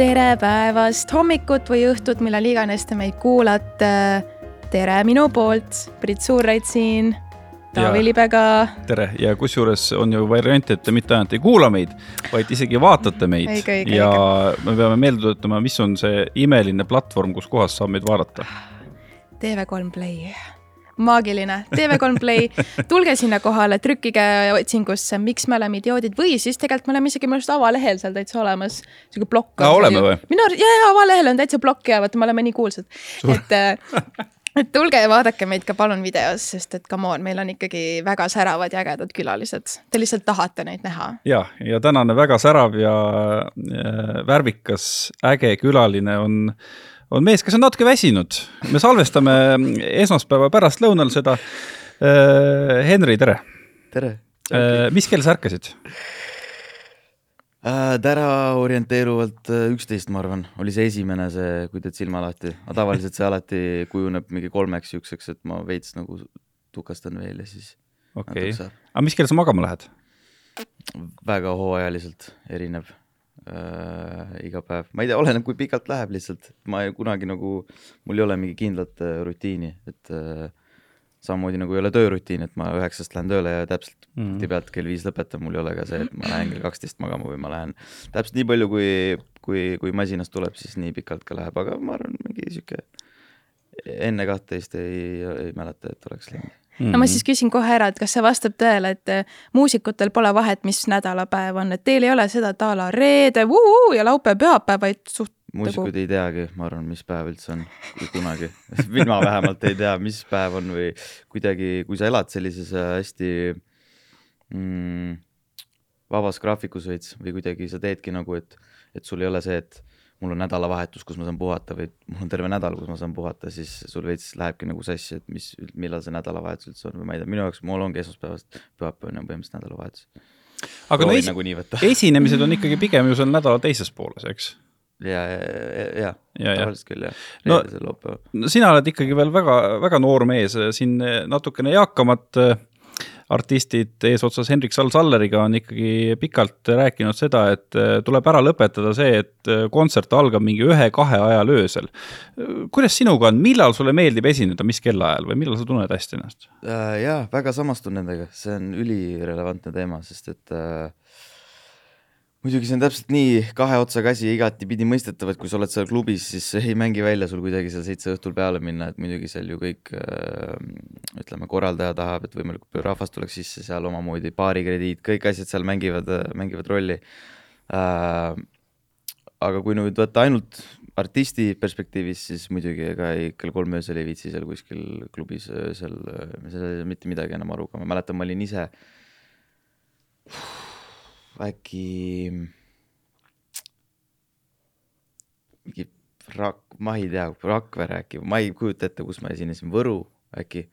tere päevast, hommikut või õhtut, millal iganes te meid kuulate. tere minu poolt, Brit Suurreit siin, Taavi Libega. tere ja kusjuures on ju variant, et te mitte ainult ei kuula meid, vaid isegi vaatate meid õige, õige, ja õige. me peame meelde tuletama, mis on see imeline platvorm, kus kohas saab meid vaadata. TV3 Play maagiline, TV3 Play, tulge sinna kohale, trükkige otsingusse, miks me oleme idioodid või siis tegelikult me oleme isegi minu arust avalehel seal täitsa olemas. sihuke plokk. oleme või? minu arust, ja, ja avalehel on täitsa plokk ja vaata, me oleme nii kuulsad. et äh, et tulge ja vaadake meid ka palun videos, sest et come on, meil on ikkagi väga säravad ja ägedad külalised. Te lihtsalt tahate neid näha. ja, ja tänane väga särav ja äh, värvikas, äge külaline on on mees, kes on natuke väsinud. me salvestame esmaspäeva pärastlõunal seda. Äh, Henri, tere. tere. Äh, mis kell sa ärkasid? Äh, täna orienteeruvalt üksteist, ma arvan, oli see esimene, see, kui teed silma lahti, aga tavaliselt see alati kujuneb mingi kolmeks siukseks, et ma veits nagu tukastan veel ja siis. okei aga mis kell sa magama lähed? väga hooajaliselt erinev äh, iga päev, ma ei tea, oleneb, kui pikalt läheb lihtsalt, ma ei, kunagi nagu, mul ei ole mingi kindlat äh, rutiini, et äh, samamoodi nagu ei ole töörutiin, et ma üheksast lähen tööle ja täpselt mm -hmm. pealt kell viis lõpetan, mul ei ole ka see, et ma lähen kell kaksteist magama või ma lähen täpselt nii palju, kui, kui, kui masinast tuleb, siis nii pikalt ka läheb, aga ma arvan, mingi sihuke enne kahtteist ei, ei mäleta, et oleks läinud no ma siis küsin kohe ära, et kas see vastab tõele, et äh, muusikutel pole vahet, mis nädalapäev on, et teil ei ole seda, et a la reede vuu, ja laupäev, pühapäev, vaid suht muusikud nagu... ei teagi, ma arvan, mis päev üldse on, kunagi. Mina vähemalt ei tea, mis päev on või kuidagi, kui sa elad sellises äh, hästi mm, vabas graafikus veits või kuidagi sa teedki nagu, et, et sul ei ole see, et mul on nädalavahetus, kus ma saan puhata või mul on terve nädal, kus ma saan puhata, siis sul veits lähebki nagu sassi, et mis, millal see nädalavahetus üldse on või ma ei tea, minu jaoks, mul ongi esmaspäevast pühapäevani on põhimõtteliselt nädalavahetus. aga no esi nagu esinemised on ikkagi pigem ju seal nädala teises pooles, eks? ja, ja, ja, ja, tavaliselt küll jah. no, sina oled ikkagi veel väga, väga noor mees, siin natukene eakamat artistid eesotsas Hendrik Sall-Salleriga on ikkagi pikalt rääkinud seda, et äh, tuleb ära lõpetada see, et äh, kontsert algab mingi ühe-kahe ajal öösel. kuidas sinuga on, millal sulle meeldib esineda, mis kellaajal või millal sa tunned hästi ennast? Äh, jaa, väga samastun nendega, see on ülirelevantne teema, sest et äh, muidugi see on täpselt nii kahe otsaga asi, igatipidi mõistetav, et kui sa oled seal klubis, siis ei mängi välja sul kuidagi seal seitse õhtul peale minna, et muidugi seal ju kõik äh, ütleme, korraldaja tahab, et võimalikult palju rahvast tuleks sisse seal omamoodi, baarikrediit, kõik asjad seal mängivad, mängivad rolli äh,. aga kui nüüd võtta ainult artisti perspektiivis, siis muidugi ega ei, kell kolm öösel ei viitsi seal kuskil klubis öösel, seal ei saa mitte midagi enam aru, aga ma mäletan, ma olin ise äkki mingi Rak-, ma ei tea, Rakvere äkki, ma ei kujuta ette, kus ma esinesin, Võru äkki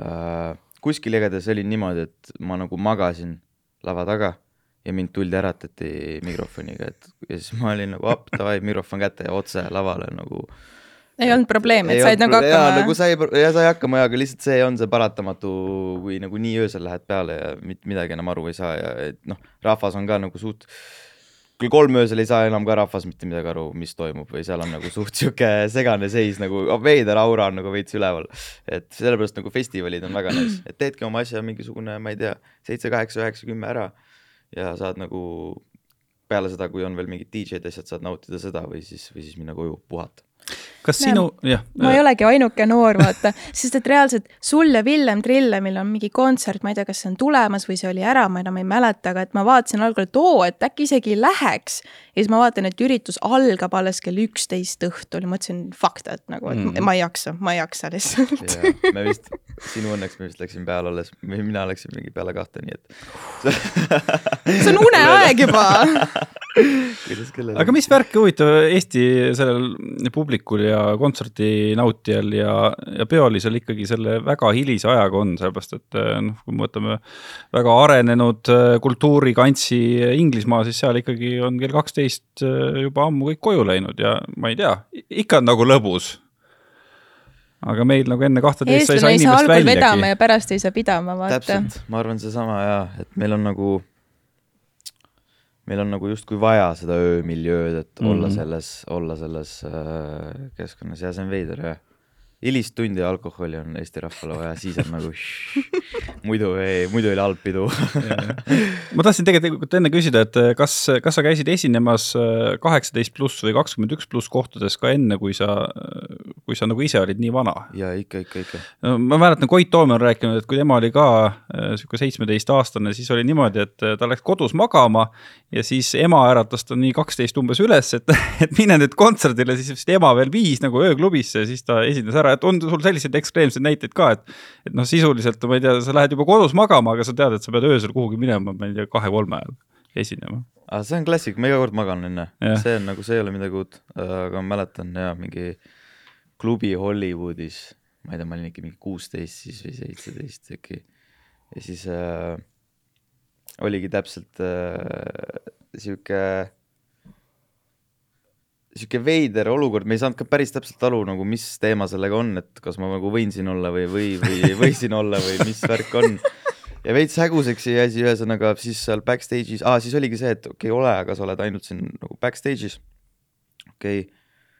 äh,. kuskil igatahes oli niimoodi, et ma nagu magasin lava taga ja mind tuldi äratati mikrofoniga, et ja siis ma olin nagu op, davai, mikrofon kätte ja otse lavale nagu äh, ei olnud probleemi, et said nagu hakkama? jaa, nagu sai, ja sai hakkama ja, aga lihtsalt see on see paratamatu, kui nagu nii öösel lähed peale ja mitte midagi enam aru ei saa ja et noh, rahvas on ka nagu suht, küll kolm öösel ei saa enam ka rahvas mitte midagi aru, mis toimub või seal on nagu suht sihuke segane seis nagu, veider aura on nagu veits üleval. et sellepärast nagu festivalid on väga nice, et teedki oma asja mingisugune, ma ei tea, seitse, kaheksa, üheksa, kümme ära ja saad nagu peale seda, kui on veel mingid DJ-d asjad, saad nautida seda või siis, või siis minna koju puhata kas sinu, jah. ma ei olegi ainuke noor, vaata, sest et reaalselt sul ja Villem Trillemil on mingi kontsert, ma ei tea, kas see on tulemas või see oli ära, ma enam ei mäleta, aga et ma vaatasin algul, et oo, et äkki isegi läheks. ja siis ma vaatan, et üritus algab alles kell üksteist õhtul ja mõtlesin, fuck that nagu, et mm ma ei jaksa, ma ei jaksa lihtsalt. me vist, sinu õnneks me vist läksime peale alles, mina läksin mingi peale kahte, nii et see on uneaeg juba aga mis värk huvitav Eesti sellel publikul ja kontserdi nautijal ja, ja peolisel ikkagi selle väga hilise ajaga on, sellepärast et eh, noh, kui me võtame väga arenenud eh, kultuurikantsi Inglismaa, siis seal ikkagi on kell kaksteist eh, juba ammu kõik koju läinud ja ma ei tea, ikka on nagu lõbus aga meil nagu enne kahteteist sa ei saa inimest väljagi. vedama ja pärast ei saa pidama, vaata. täpselt, ma arvan, seesama ja, et meil on nagu meil on nagu justkui vaja seda öömiljööd, et mm -hmm. olla Mhm. selles, olla selles äh, keskkonnas ja see on veider jah. Hilist tundi alkoholi on Eesti rahvale vaja, siis on nagu muidu ei, muidu oli halb pidu ma tahtsin tegelikult enne küsida, et kas, kas sa käisid esinemas eh, kaheksateist pluss või kakskümmend üks pluss kohtades ka enne, kui sa, kui sa nagu ise olid nii vana? ja ikka, ikka, ikka. ma mäletan, Koit Toome on rääkinud, et kui tema oli ka sihuke seitsmeteistaastane, siis oli niimoodi, et ta läks kodus magama ja siis ema äratas ta nii kaksteist umbes üles, et, et mine nüüd kontserdile, siis vist ema veel viis nagu ööklubisse ja siis ta esines ära, et on sul selliseid ekstreemseid näiteid ka, et et noh, sisuliselt ma ei tea, sa lähed juba kodus magama, aga sa tead, et sa pead öösel kuhugi minema, ma ei tea, kahe-kolme ajal esinema. aga see on klassik, ma iga kord magan enne, see on nagu, see ei ole midagi uut, aga ma mäletan ja mingi klubi Hollywoodis, ma ei tea, ma olin ikka mingi kuusteist siis või seitseteist äkki. ja siis äh, oligi täpselt äh, sihuke, sihuke veider olukord, me ei saanud ka päris täpselt aru nagu, mis teema sellega on, et kas ma nagu võin siin olla või, või, või ei või siin olla või mis värk on ja veits häguseks jäi asi, ühesõnaga siis seal backstage'is ah,, siis oligi see, et okei okay,, ole, aga sa oled ainult siin nagu backstage'is. okei okay.,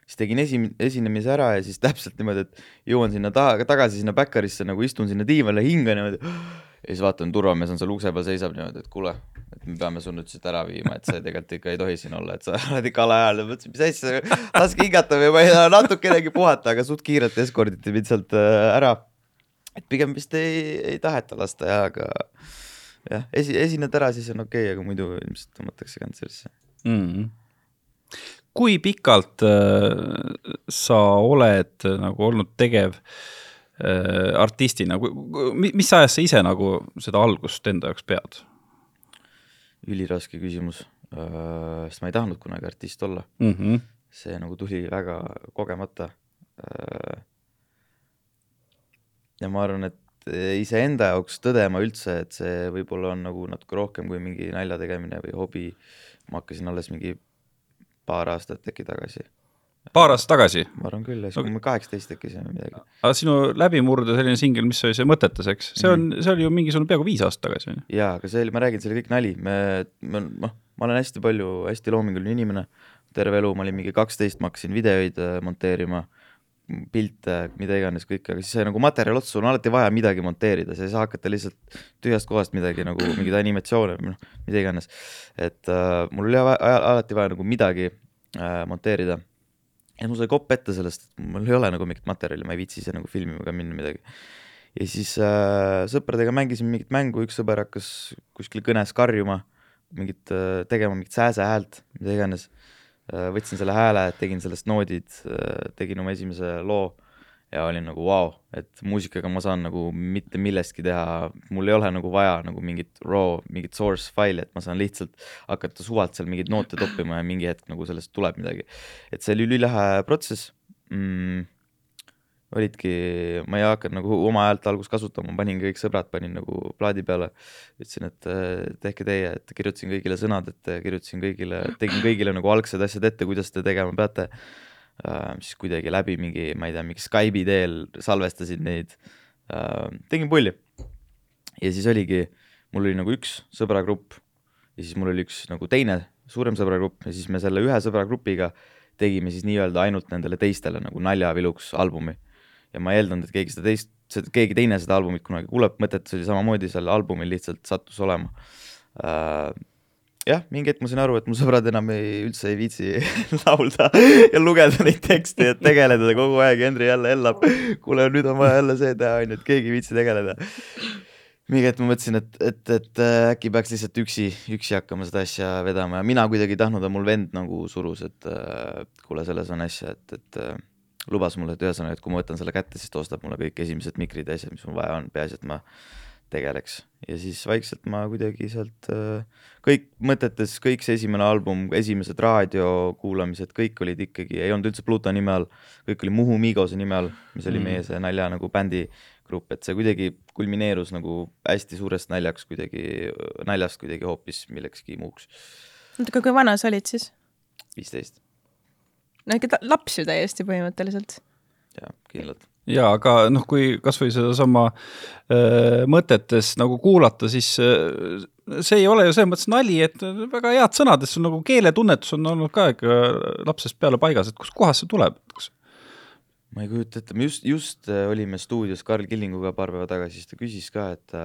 siis tegin esi-, esinemise ära ja siis täpselt niimoodi, et jõuan sinna taha, tagasi sinna backerisse nagu istun sinna diivanile, hingan niimoodi. Ja siis vaatan, turvamees on seal ukse peal, seisab niimoodi, et kuule, et me peame su nüüd siit ära viima, et sa tegelikult ikka ei tohi siin olla, et sa oled ikka alaealine. mõtlesin, mis asja, laske hingata või ma ei taha natukenegi puhata, aga suht kiirelt eskorditi mind sealt äh, ära et pigem vist ei, ei taheta lasta ja, aga jah, esi, esined ära, siis on okei okay,, aga muidu ilmselt tõmmatakse kantserisse mm. -hmm. kui pikalt äh, sa oled äh, nagu olnud tegev äh, artistina, mis ajast sa ise nagu seda algust enda jaoks pead? üliraske küsimus äh,, sest ma ei tahtnud kunagi artist olla mm. -hmm. see nagu tuli väga kogemata äh, ja ma arvan, et iseenda jaoks tõdema üldse, et see võib-olla on nagu natuke rohkem kui mingi nalja tegemine või hobi. ma hakkasin alles mingi paar aastat äkki tagasi. Paar aastat tagasi? ma arvan küll, siis kui ma kaheksateist äkki või midagi. aga sinu läbimurde selline singel, mis oli see Mõtetes, eks, see on, see oli ju mingisugune peaaegu viis aastat tagasi, on ju? jaa, aga see oli, ma räägin, see oli kõik nali, me, me, noh, ma olen hästi palju, hästi loominguline inimene, terve elu, ma olin mingi kaksteist, ma hakkasin videoid äh, monteerima pilte, mida iganes kõike, aga siis sai nagu materjal otsa, sul on alati vaja midagi monteerida, sa ei saa hakata lihtsalt tühjast kohast midagi nagu mingeid animatsioone või noh, mida iganes. et äh, mul oli alati vaja nagu midagi äh, monteerida. Ja mul sai kopp ette sellest, et mul ei ole nagu mingit materjali, ma ei viitsi ise nagu filmima ka minna midagi. ja siis äh, sõpradega mängisime mingit mängu, üks sõber hakkas kuskil kõnes karjuma, mingit äh,, tegema mingit sääse häält, mida iganes võtsin selle hääle, tegin sellest noodid, tegin oma esimese loo ja olin nagu vau wow,, et muusikaga ma saan nagu mitte millestki teha, mul ei ole nagu vaja nagu mingit raw, mingit source faili, et ma saan lihtsalt hakata suvalt seal mingeid noote toppima ja mingi hetk nagu sellest tuleb midagi. et see oli ülilahe protsess mm, olidki, ma ei hakanud nagu oma häält alguses kasutama, panin kõik sõbrad, panin nagu plaadi peale. ütlesin, et tehke teie, et kirjutasin kõigile sõnad ette, kirjutasin kõigile, tegin kõigile nagu algsed asjad ette, kuidas te tegema peate. Siis kuidagi läbi mingi, ma ei tea, mingi Skype'i teel salvestasin neid uh,. tegin pulli. ja siis oligi, mul oli nagu üks sõbragrupp ja siis mul oli üks nagu teine suurem sõbragrupp ja siis me selle ühe sõbragrupiga tegime siis nii-öelda ainult nendele teistele nagu naljaviluks albumi ja ma ei eeldanud, et keegi seda teist, keegi teine seda albumit kunagi kuuleb, mõtetes oli samamoodi, seal albumil lihtsalt sattus olema uh,. Jah, mingi hetk ma sain aru, et mu sõbrad enam ei, üldse ei viitsi laulda ja lugeda neid tekste, et tegeleda kogu aeg, Henri jälle hellab. kuule, nüüd on vaja jälle see teha, onju, et keegi ei viitsi tegeleda. Mingi hetk ma mõtlesin, et, et, et äkki peaks lihtsalt üksi, üksi hakkama seda asja vedama. Ja mina kuidagi ei tahtnud, aga mul vend nagu surus, et kuule, selles on asja, et, et lubas mulle, et ühesõnaga, et kui ma võtan selle kätte, siis ta ostab mulle kõik esimesed mikrid ja asjad, mis mul vaja on, peaasi, et ma tegeleks. ja siis vaikselt ma kuidagi sealt kõik mõtetes, kõik see esimene album, esimesed raadiokuulamised, kõik olid ikkagi, ei olnud üldse Pluto nime all, kõik oli Muhu Migose nime all, mis oli mm. meie see nalja nagu bändigrupp, et see kuidagi kulmineerus nagu hästi suurest naljaks kuidagi, naljast kuidagi hoopis millekski muuks. oota, kui vana sa olid siis? viisteist no ikka laps ju täiesti põhimõtteliselt. jah, kindlalt. Ja aga noh, kui kasvõi sedasama äh, mõtetes nagu kuulata, siis äh, see ei ole ju selles mõttes nali, et väga head sõnad, et sul nagu keeletunnetus on olnud ka ikka lapsest peale paigas, et kustkohast see tuleb, kas? ma ei kujuta ette, me just, just äh, olime stuudios Karl Killinguga paar päeva tagasi, siis ta küsis ka, et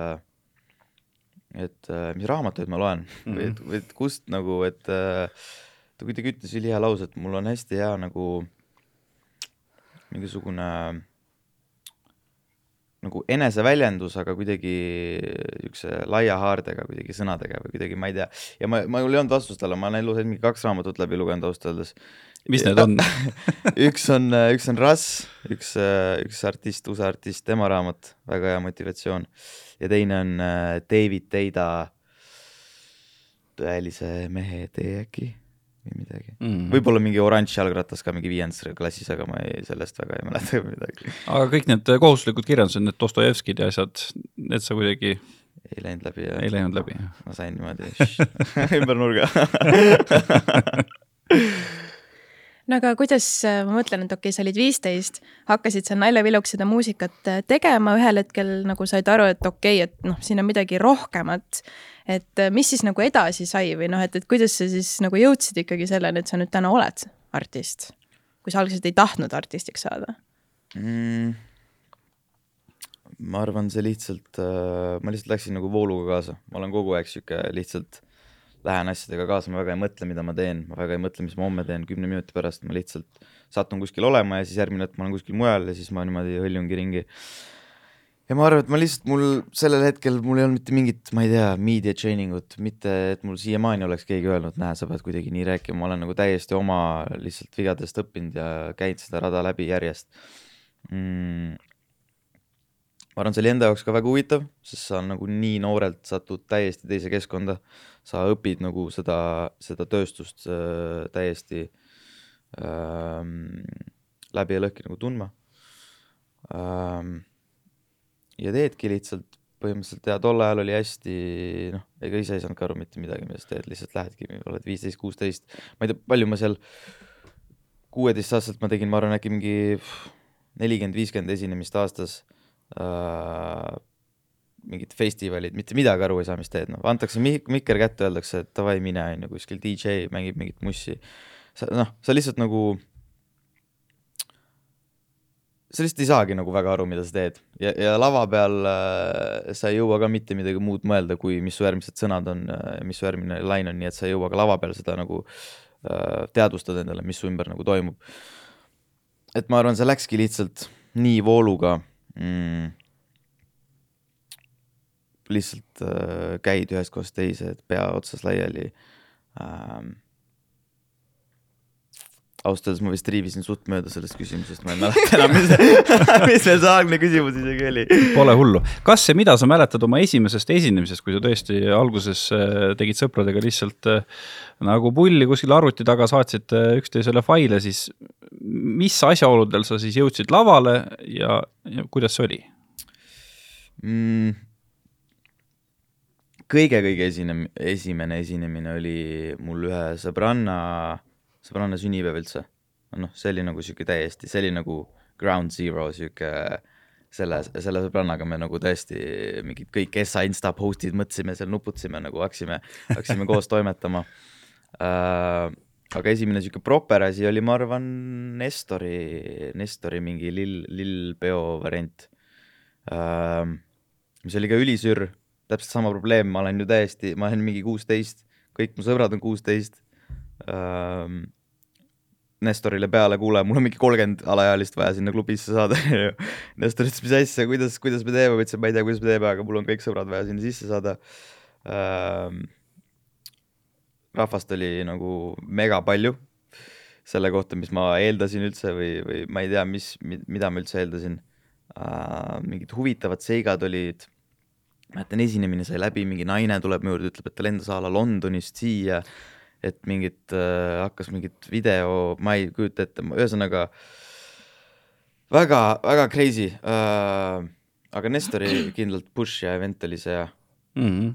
et mis raamatuid ma loen mm -hmm. et, või et kust nagu, et ta kuidagi ütles ülihea lause, et mul on hästi hea nagu mingisugune nagu eneseväljendus, aga kuidagi niisuguse laia haardega kuidagi sõnadega või kuidagi, ma ei tea. ja ma, ma ei olnud vastust talle, ma olen elus mingi kaks raamatut läbi lugenud ausalt öeldes. mis need on üks on, üks on Russ, üks, üks artist, USA artist, tema raamat, väga hea motivatsioon. ja teine on äh, David Teida Tõelise mehe tee äkki või midagi mm.. võib-olla mingi oranž jalgratas ka mingi viiendas klassis, aga ma ei, sellest väga ei mäleta midagi. aga kõik need kohustuslikud kirjandused, need Dostojevskid ja asjad, need sa kuidagi ei läinud läbi, jah? ei läinud läbi, jah? ma sain niimoodi ümber nurga no aga kuidas, äh, ma mõtlen, et okei okay,, sa olid viisteist, hakkasid seal naljaviluks seda muusikat äh, tegema, ühel hetkel nagu said aru, et okei okay,, et noh, siin on midagi rohkemat. et äh, mis siis nagu edasi sai või noh, et, et kuidas sa siis nagu jõudsid ikkagi selleni, et sa nüüd täna oled artist, kui sa algselt ei tahtnud artistiks saada mm.? ma arvan, see lihtsalt, ma lihtsalt läksin nagu vooluga kaasa, ma olen kogu aeg sihuke lihtsalt lähen asjadega kaasa, ma väga ei mõtle, mida ma teen, ma väga ei mõtle, mis ma homme teen. Kümne minuti pärast, ma lihtsalt satun kuskil olema ja siis järgmine hetk ma olen kuskil mujal ja siis ma niimoodi hõljungi ringi. ja ma arvan, et ma lihtsalt, mul sellel hetkel, mul ei olnud mitte mingit, ma ei tea, media training ut, mitte et mul siiamaani oleks keegi öelnud, näe, sa pead kuidagi nii rääkima, ma olen nagu täiesti oma lihtsalt vigadest õppinud ja käinud seda rada läbi järjest. Mm. Ma arvan, see oli enda jaoks ka väga huvitav, sest sa nagu nii noorelt satud täiesti teise keskkonda. Sa õpid nagu seda, seda tööstust äh, täiesti äh, läbi ja lõhki nagu tundma ähm,. ja teedki lihtsalt põhimõtteliselt ja tol ajal oli hästi noh, ega ise ei saanud ka aru mitte midagi, mida sa teed, lihtsalt lähedki, oled viisteist, kuusteist, ma ei tea, palju ma seal kuueteistaastaselt ma tegin, ma arvan, äkki mingi nelikümmend, viiskümmend esinemist aastas äh, mingid festivalid, mitte midagi aru ei saa, mis teed, noh, antakse mik-, mikker kätte, öeldakse, et davai, mine, on ju, kuskil DJ mängib mingit mussi. sa noh, sa lihtsalt nagu, sa lihtsalt ei saagi nagu väga aru, mida sa teed ja, ja lava peal äh, sa ei jõua ka mitte midagi muud mõelda, kui mis su järgmised sõnad on ja äh, mis su järgmine lain on, nii et sa ei jõua ka lava peal seda nagu äh, teadvustada endale, mis su ümber nagu toimub. et ma arvan, see läkski lihtsalt nii vooluga mm, lihtsalt äh, käid ühest kohast teise, et pea otsas laiali ähm, ausalt öeldes ma vist triivisin suht mööda sellest küsimusest, ma ei mäleta enam, mis, mis meil see algne küsimus isegi oli. Pole hullu. kas ja mida sa mäletad oma esimesest esinemisest, kui sa tõesti alguses äh, tegid sõpradega lihtsalt äh, nagu pulli kuskil arvuti taga, saatsite üksteisele faile, siis mis asjaoludel sa siis jõudsid lavale ja, ja kuidas see oli mm.? Kõige-kõige esinem-, esimene esinemine oli mul ühe sõbranna, sõbranna sünnipäev üldse. noh, see oli nagu sihuke täiesti, see oli nagu ground zero sihuke selle, selle sõbrannaga me nagu tõesti mingid kõik Essa Insta post'id mõtlesime seal, nuputasime nagu hakkasime, hakkasime koos toimetama äh, aga esimene sihuke proper asi oli, ma arvan, Nestori, Nestori mingi lill, lillpeo variant äh,. mis oli ka ülisür täpselt sama probleem, ma olen ju täiesti, ma olen mingi kuusteist, kõik mu sõbrad on kuusteist ähm,. Nestorile peale, kuule, mul on mingi kolmkümmend alaealist vaja sinna klubisse saada Nestor ütles, mis asja, kuidas, kuidas me teeme, ma ütlesin, ma ei tea, kuidas me teeme, aga mul on kõik sõbrad vaja sinna sisse saada ähm,. rahvast oli nagu mega palju selle kohta, mis ma eeldasin üldse või, või ma ei tea, mis, mida ma üldse eeldasin uh,. mingid huvitavad seigad olid mäletan, esinemine sai läbi, mingi naine tuleb mu juurde, ütleb, et ta lendas a la Londonist siia, et mingit äh,, hakkas mingit video, ma ei kujuta ette, ühesõnaga väga, väga crazy äh,. aga Nestori kindlalt push ja event oli see ja mm. -hmm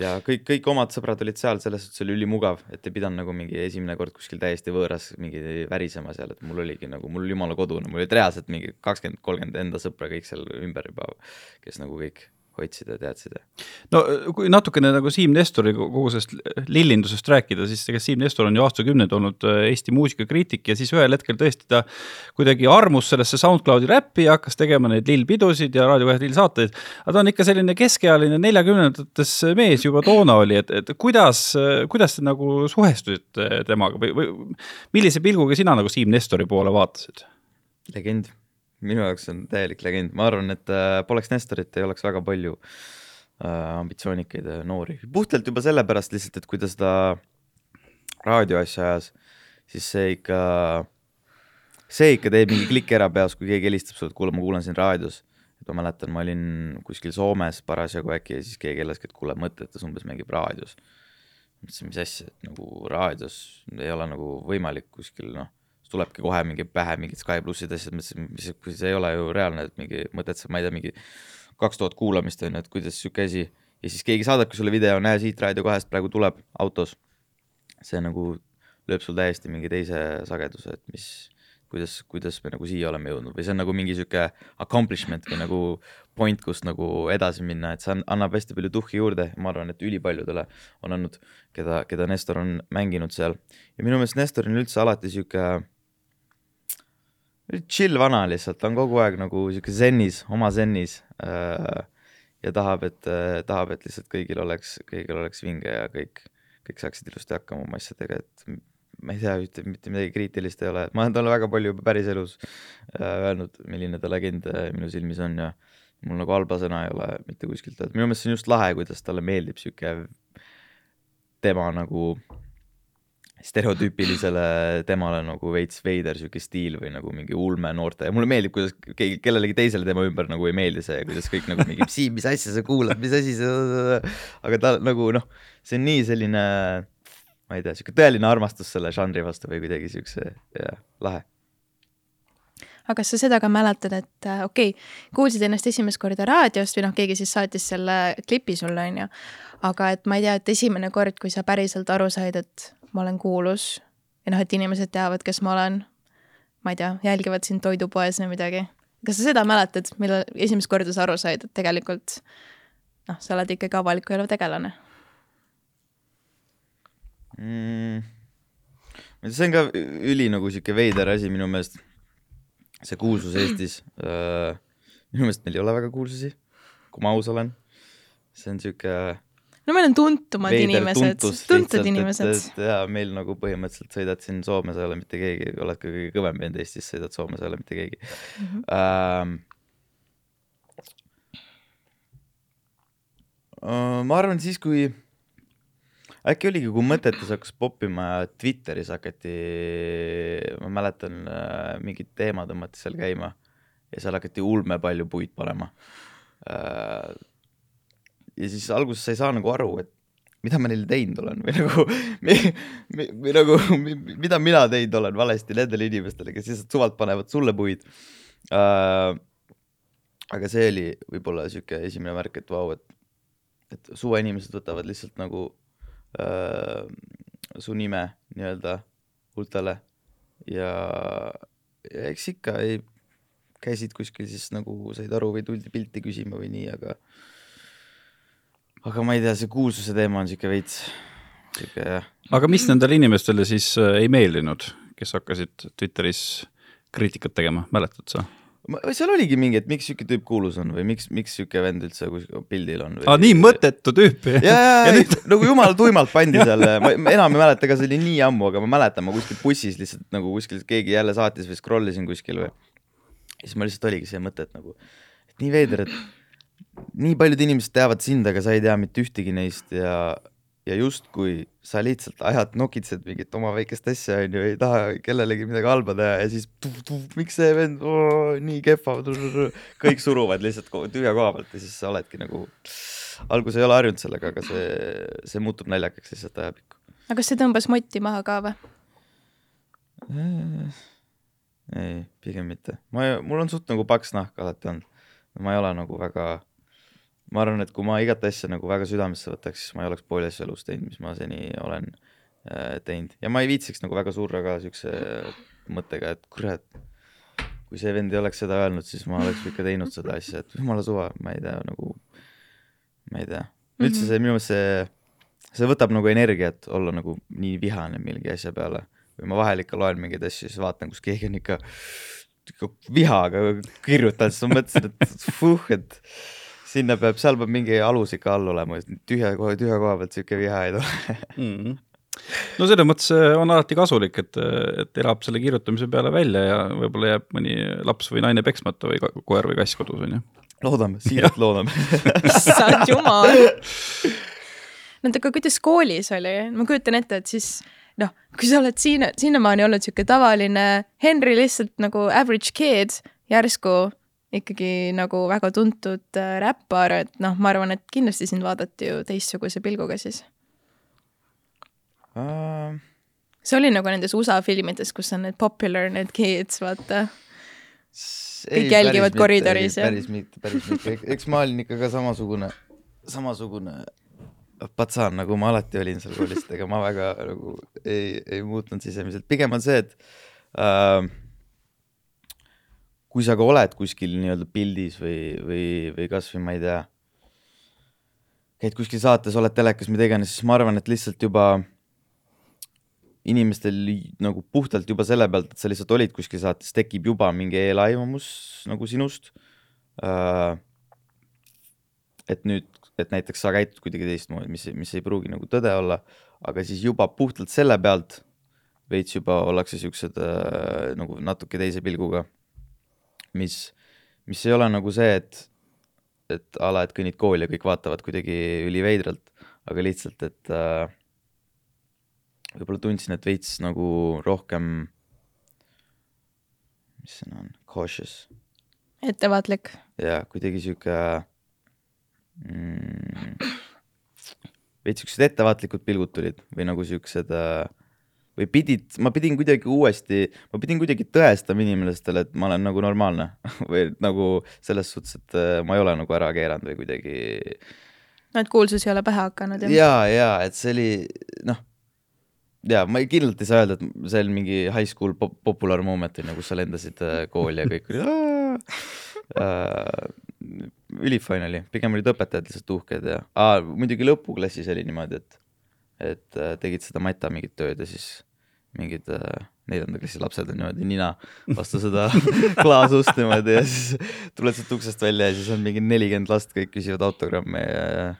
ja kõik, kõik omad sõbrad olid seal, selles suhtes oli ülimugav, et ei pidanud nagu mingi esimene kord kuskil täiesti võõras mingi värisema seal, et mul oligi nagu, mul oli jumala kodune, mul olid reaalselt mingi kakskümmend, kolmkümmend enda sõpra kõik seal ümber juba, kes nagu kõik otsida ja teadsid. no kui natukene nagu Siim Nestori kogu sellest lillindusest rääkida, siis ega Siim Nestor on ju aastakümneid olnud äh, Eesti muusikakriitik ja siis ühel hetkel tõesti ta kuidagi armus sellesse SoundCloudi räppi ja hakkas tegema neid lillpidusid ja Raadio kahe lillsaateid. aga ta on ikka selline keskealine neljakümnendates mees juba toona oli, et, et kuidas, kuidas te nagu suhestusite temaga või, või millise pilguga sina nagu Siim Nestori poole vaatasid? legend minu jaoks on täielik legend, ma arvan, et äh, poleks Nestorit, ei oleks väga palju äh, ambitsioonikaid äh, noori, puhtalt juba sellepärast lihtsalt, et kui ta seda raadioasja ajas, siis see ikka, see ikka teeb mingi kliki ära peas, kui keegi helistab sulle, et kuule, ma kuulan sind raadios. et ma mäletan, ma olin kuskil Soomes parasjagu äkki ja siis keegi helistaski, et kuule, mõttetes umbes mängib raadios. mõtlesin, mis asja, et nagu raadios ei ole nagu võimalik kuskil noh tulebki kohe mingi pähe mingid Sky plussid asjad, mõtlesin, mis, kui see ei ole ju reaalne, et mingi mõtled sa, ma ei tea, mingi kaks tuhat kuulamist on ju, et kuidas sihuke asi. ja siis keegi saadabki sulle video, näe siit Raadio kahest praegu tuleb autos. see nagu lööb sul täiesti mingi teise sageduse, et mis, kuidas, kuidas me nagu siia oleme jõudnud või see on nagu mingi sihuke accomplishment või nagu point, kust nagu edasi minna, et see annab hästi palju tuhhi juurde, ma arvan, et ülipaljudele on andnud, keda, keda Nestor on mänginud seal. ja minu meelest Nestor on üldse alati sihuke chill vana lihtsalt, ta on kogu aeg nagu sihuke zennis, oma zennis äh, ja tahab, et äh,, tahab, et lihtsalt kõigil oleks, kõigil oleks vinge ja kõik, kõik saaksid ilusti hakkama oma asjadega, et ma ei tea, ühte, mitte midagi kriitilist ei ole, ma olen talle väga palju päriselus äh, öelnud, milline ta legend äh, minu silmis on ja mul nagu halba sõna ei ole mitte kuskilt öelda, minu meelest see on just lahe, kuidas talle meeldib sihuke tema nagu stereotüüpilisele temale nagu veits veider sihuke stiil või nagu mingi ulme noorte ja mulle meeldib, kuidas keegi, kellelegi teisele tema ümber nagu ei meeldi see kuidas kõik nagu mingi, Siim, mis asja sa kuulad, mis asi see, aga ta nagu noh, see on nii selline, ma ei tea, sihuke tõeline armastus selle žanri vastu või kuidagi siukse, jah, lahe aga kas sa seda ka mäletad, et äh, okei okay,, kuulsid ennast esimest korda raadiost või noh, keegi siis saatis selle klipi sulle, onju. aga et ma ei tea, et esimene kord, kui sa päriselt aru said, et ma olen kuulus ja noh, et inimesed teavad, kes ma olen. ma ei tea, jälgivad sind toidupoes või midagi. kas sa seda mäletad, millal esimest korda sa aru said, et tegelikult noh, sa oled ikkagi avaliku elu tegelane mm.? see on ka üli nagu sihuke veider asi minu meelest, see kuulsus Eestis äh,. minu meelest meil ei ole väga kuulsusi, kui ma aus olen. see on sihuke no meil on tuntumad inimesed, tuntud inimesed. ja meil nagu põhimõtteliselt sõidad siin Soome, sa ei ole mitte keegi, oled ka kõige kõvem vend Eestis, sõidad Soome, sa ei ole mitte keegi mm. -hmm. Uh, ma arvan siis, kui äkki oligi, kui mõtetes hakkas poppima ja Twitteris hakati, ma mäletan, äh, mingid teemad tõmmati seal käima ja seal hakati ulme palju puid panema uh, ja siis alguses sa ei saa nagu aru, et mida ma neile teinud olen või nagu, või nagu, mida mina teinud olen valesti nendele inimestele, kes lihtsalt suvalt panevad sulle puid äh,. aga see oli võib-olla sihuke esimene märk, et vau, et, et suveinimesed võtavad lihtsalt nagu äh, su nime nii-öelda huultele ja, ja eks ikka ei, käisid kuskil siis nagu said aru või tuldi pilti küsima või nii, aga aga ma ei tea, see kuulsuse teema on sihuke veits, sihuke jah. aga mis nendele inimestele siis äh, ei meeldinud, kes hakkasid Twitteris kriitikat tegema, mäletad sa? seal oligi mingi, et miks sihuke tüüp kuulus on või miks, miks sihuke vend üldse kuskil pildil on või.... aa, nii mõttetu tüüp. ja, ja, ja nüüd... nagu jumala tuimalt pandi seal, ma enam ei mäleta, ka see oli nii ammu, aga ma mäletan, ma kuskil bussis lihtsalt nagu kuskil keegi jälle saatis või scroll isin kuskil või. siis ma lihtsalt oligi see mõte, et nagu, et nii veider, et nii paljud inimesed teavad sind, aga sa ei tea mitte ühtegi neist ja, ja justkui sa lihtsalt ajad, nokitsed mingit oma väikest asja, onju, ei taha kellelegi midagi halba teha ja siis tuh, tuh, miks see vend oh, nii kehva, kõik suruvad lihtsalt tühja koha pealt ja siis sa oledki nagu, alguses ei ole harjunud sellega, aga see, see muutub naljakaks lihtsalt ajapikku. aga kas see tõmbas motti maha ka või? ei, pigem mitte. ma, mul on suht nagu paks nahk alati olnud. ma ei ole nagu väga ma arvan, et kui ma igat asja nagu väga südamesse võtaks, siis ma ei oleks pooli asju elus teinud, mis ma seni olen äh, teinud. Ja ma ei viitsiks nagu väga surra ka siukse mõttega, et kurat, kui see vend ei oleks seda öelnud, siis ma oleks ikka teinud seda asja, et jumala suva, ma ei tea, nagu ma ei tea, üldse see minu meelest see, see võtab nagu energiat olla nagu nii vihane mingi asja peale. Või ma vahel ikka loen mingeid asju, siis vaatan, kus keegi on ikka, ikka vihaga kirjutanud, siis ma mõtlesin, et fuh, et sinna peab, seal peab mingi alus ikka all olema, tühja koha, tühja koha pealt sihuke viha ei tule mm. -hmm no selles mõttes äh, on alati kasulik, et, et elab selle kirjutamise peale välja ja võib-olla jääb mõni laps või naine peksmata või koer või kass kodus, on ju. loodame, siiralt loodame issand jumal. no aga kuidas koolis oli, ma kujutan ette, et siis noh, kui sa oled siin, sinnamaani olnud sihuke tavaline Henry lihtsalt nagu average kid, järsku ikkagi nagu väga tuntud äh, räppar, et noh, ma arvan, et kindlasti sind vaadati ju teistsuguse pilguga siis uh.... see oli nagu nendes USA filmides, kus on need popular need kids, vaata. kõik jälgivad koridoris ja. päris mitte, päris mitte, eks ma olin ikka ka samasugune, samasugune patsaan, nagu ma alati olin seal koolis, ega ma väga nagu ei, ei muutnud sisemiselt, pigem on see, et äh, kui sa ka oled kuskil nii-öelda pildis või, või, või kasvõi ma ei tea, käid kuskil saates, oled telekas, mida iganes, siis ma arvan, et lihtsalt juba inimestel nagu puhtalt juba selle pealt, et sa lihtsalt olid kuskil saates, tekib juba mingi eelaimamus nagu sinust äh,. et nüüd et näiteks sa käitud kuidagi teistmoodi, mis, mis ei pruugi nagu tõde olla, aga siis juba puhtalt selle pealt veits juba ollakse siuksed äh, nagu natuke teise pilguga. Mis, mis ei ole nagu see, et, et a la, et kõnnid kooli ja kõik vaatavad kuidagi üliveidralt, aga lihtsalt, et äh, võib-olla tundsin, et veits nagu rohkem, mis sõna on, cautious. ettevaatlik. jaa, kuidagi sihuke mm, veits siuksed ettevaatlikud pilgud tulid või nagu siuksed äh, või pidid, ma pidin kuidagi uuesti, ma pidin kuidagi tõestama inimestele, et ma olen nagu normaalne või nagu selles suhtes, et äh, ma ei ole nagu ära keeranud või kuidagi. no et kuulsus ei ole pähe hakanud ja, ja et see oli noh, ja ma ei, kindlalt ei saa öelda, et see oli mingi high school pop popular moment on ju, kus sa lendasid äh, kooli ja kõik olid ülifine oli, pigem olid õpetajad lihtsalt uhked ja ah, muidugi lõpuklassis oli niimoodi, et, et äh, tegid seda mata mingit tööd ja siis mingid äh, neljanda klassi lapsed on niimoodi nina vastu seda klaasust niimoodi ja siis tuled sealt uksest välja ja siis on mingi nelikümmend last, kõik küsivad autogramme ja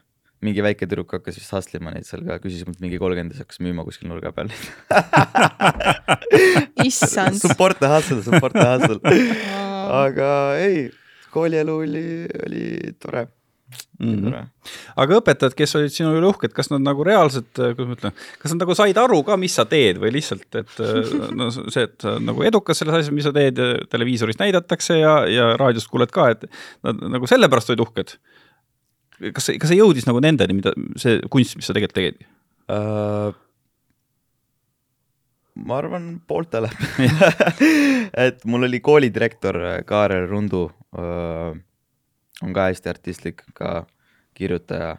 mingi väike tüdruk hakkas vist hustlema neid seal ka, küsis mult mingi kolmkümmend ja siis hakkas müüma kuskil nurga peal issand. Support the hustle, support the hustle. aga ei koolielu oli, oli tore Mm -hmm. aga õpetajad, kes olid sinu üle uhked, kas nad nagu reaalselt, kuidas ma ütlen, kas nad nagu said aru ka, mis sa teed või lihtsalt, et no see, et sa nagu edukas selles asjas, mis sa teed, televiisoris näidatakse ja, ja raadiost kuuled ka, et nad nagu sellepärast olid uhked. kas, kas see jõudis nagu nendeni, mida see kunst, mis sa tegelikult tegid uh,? ma arvan pooltele et mul oli koolidirektor Kaarel Rundu, on ka hästi artistlik, ka kirjutaja,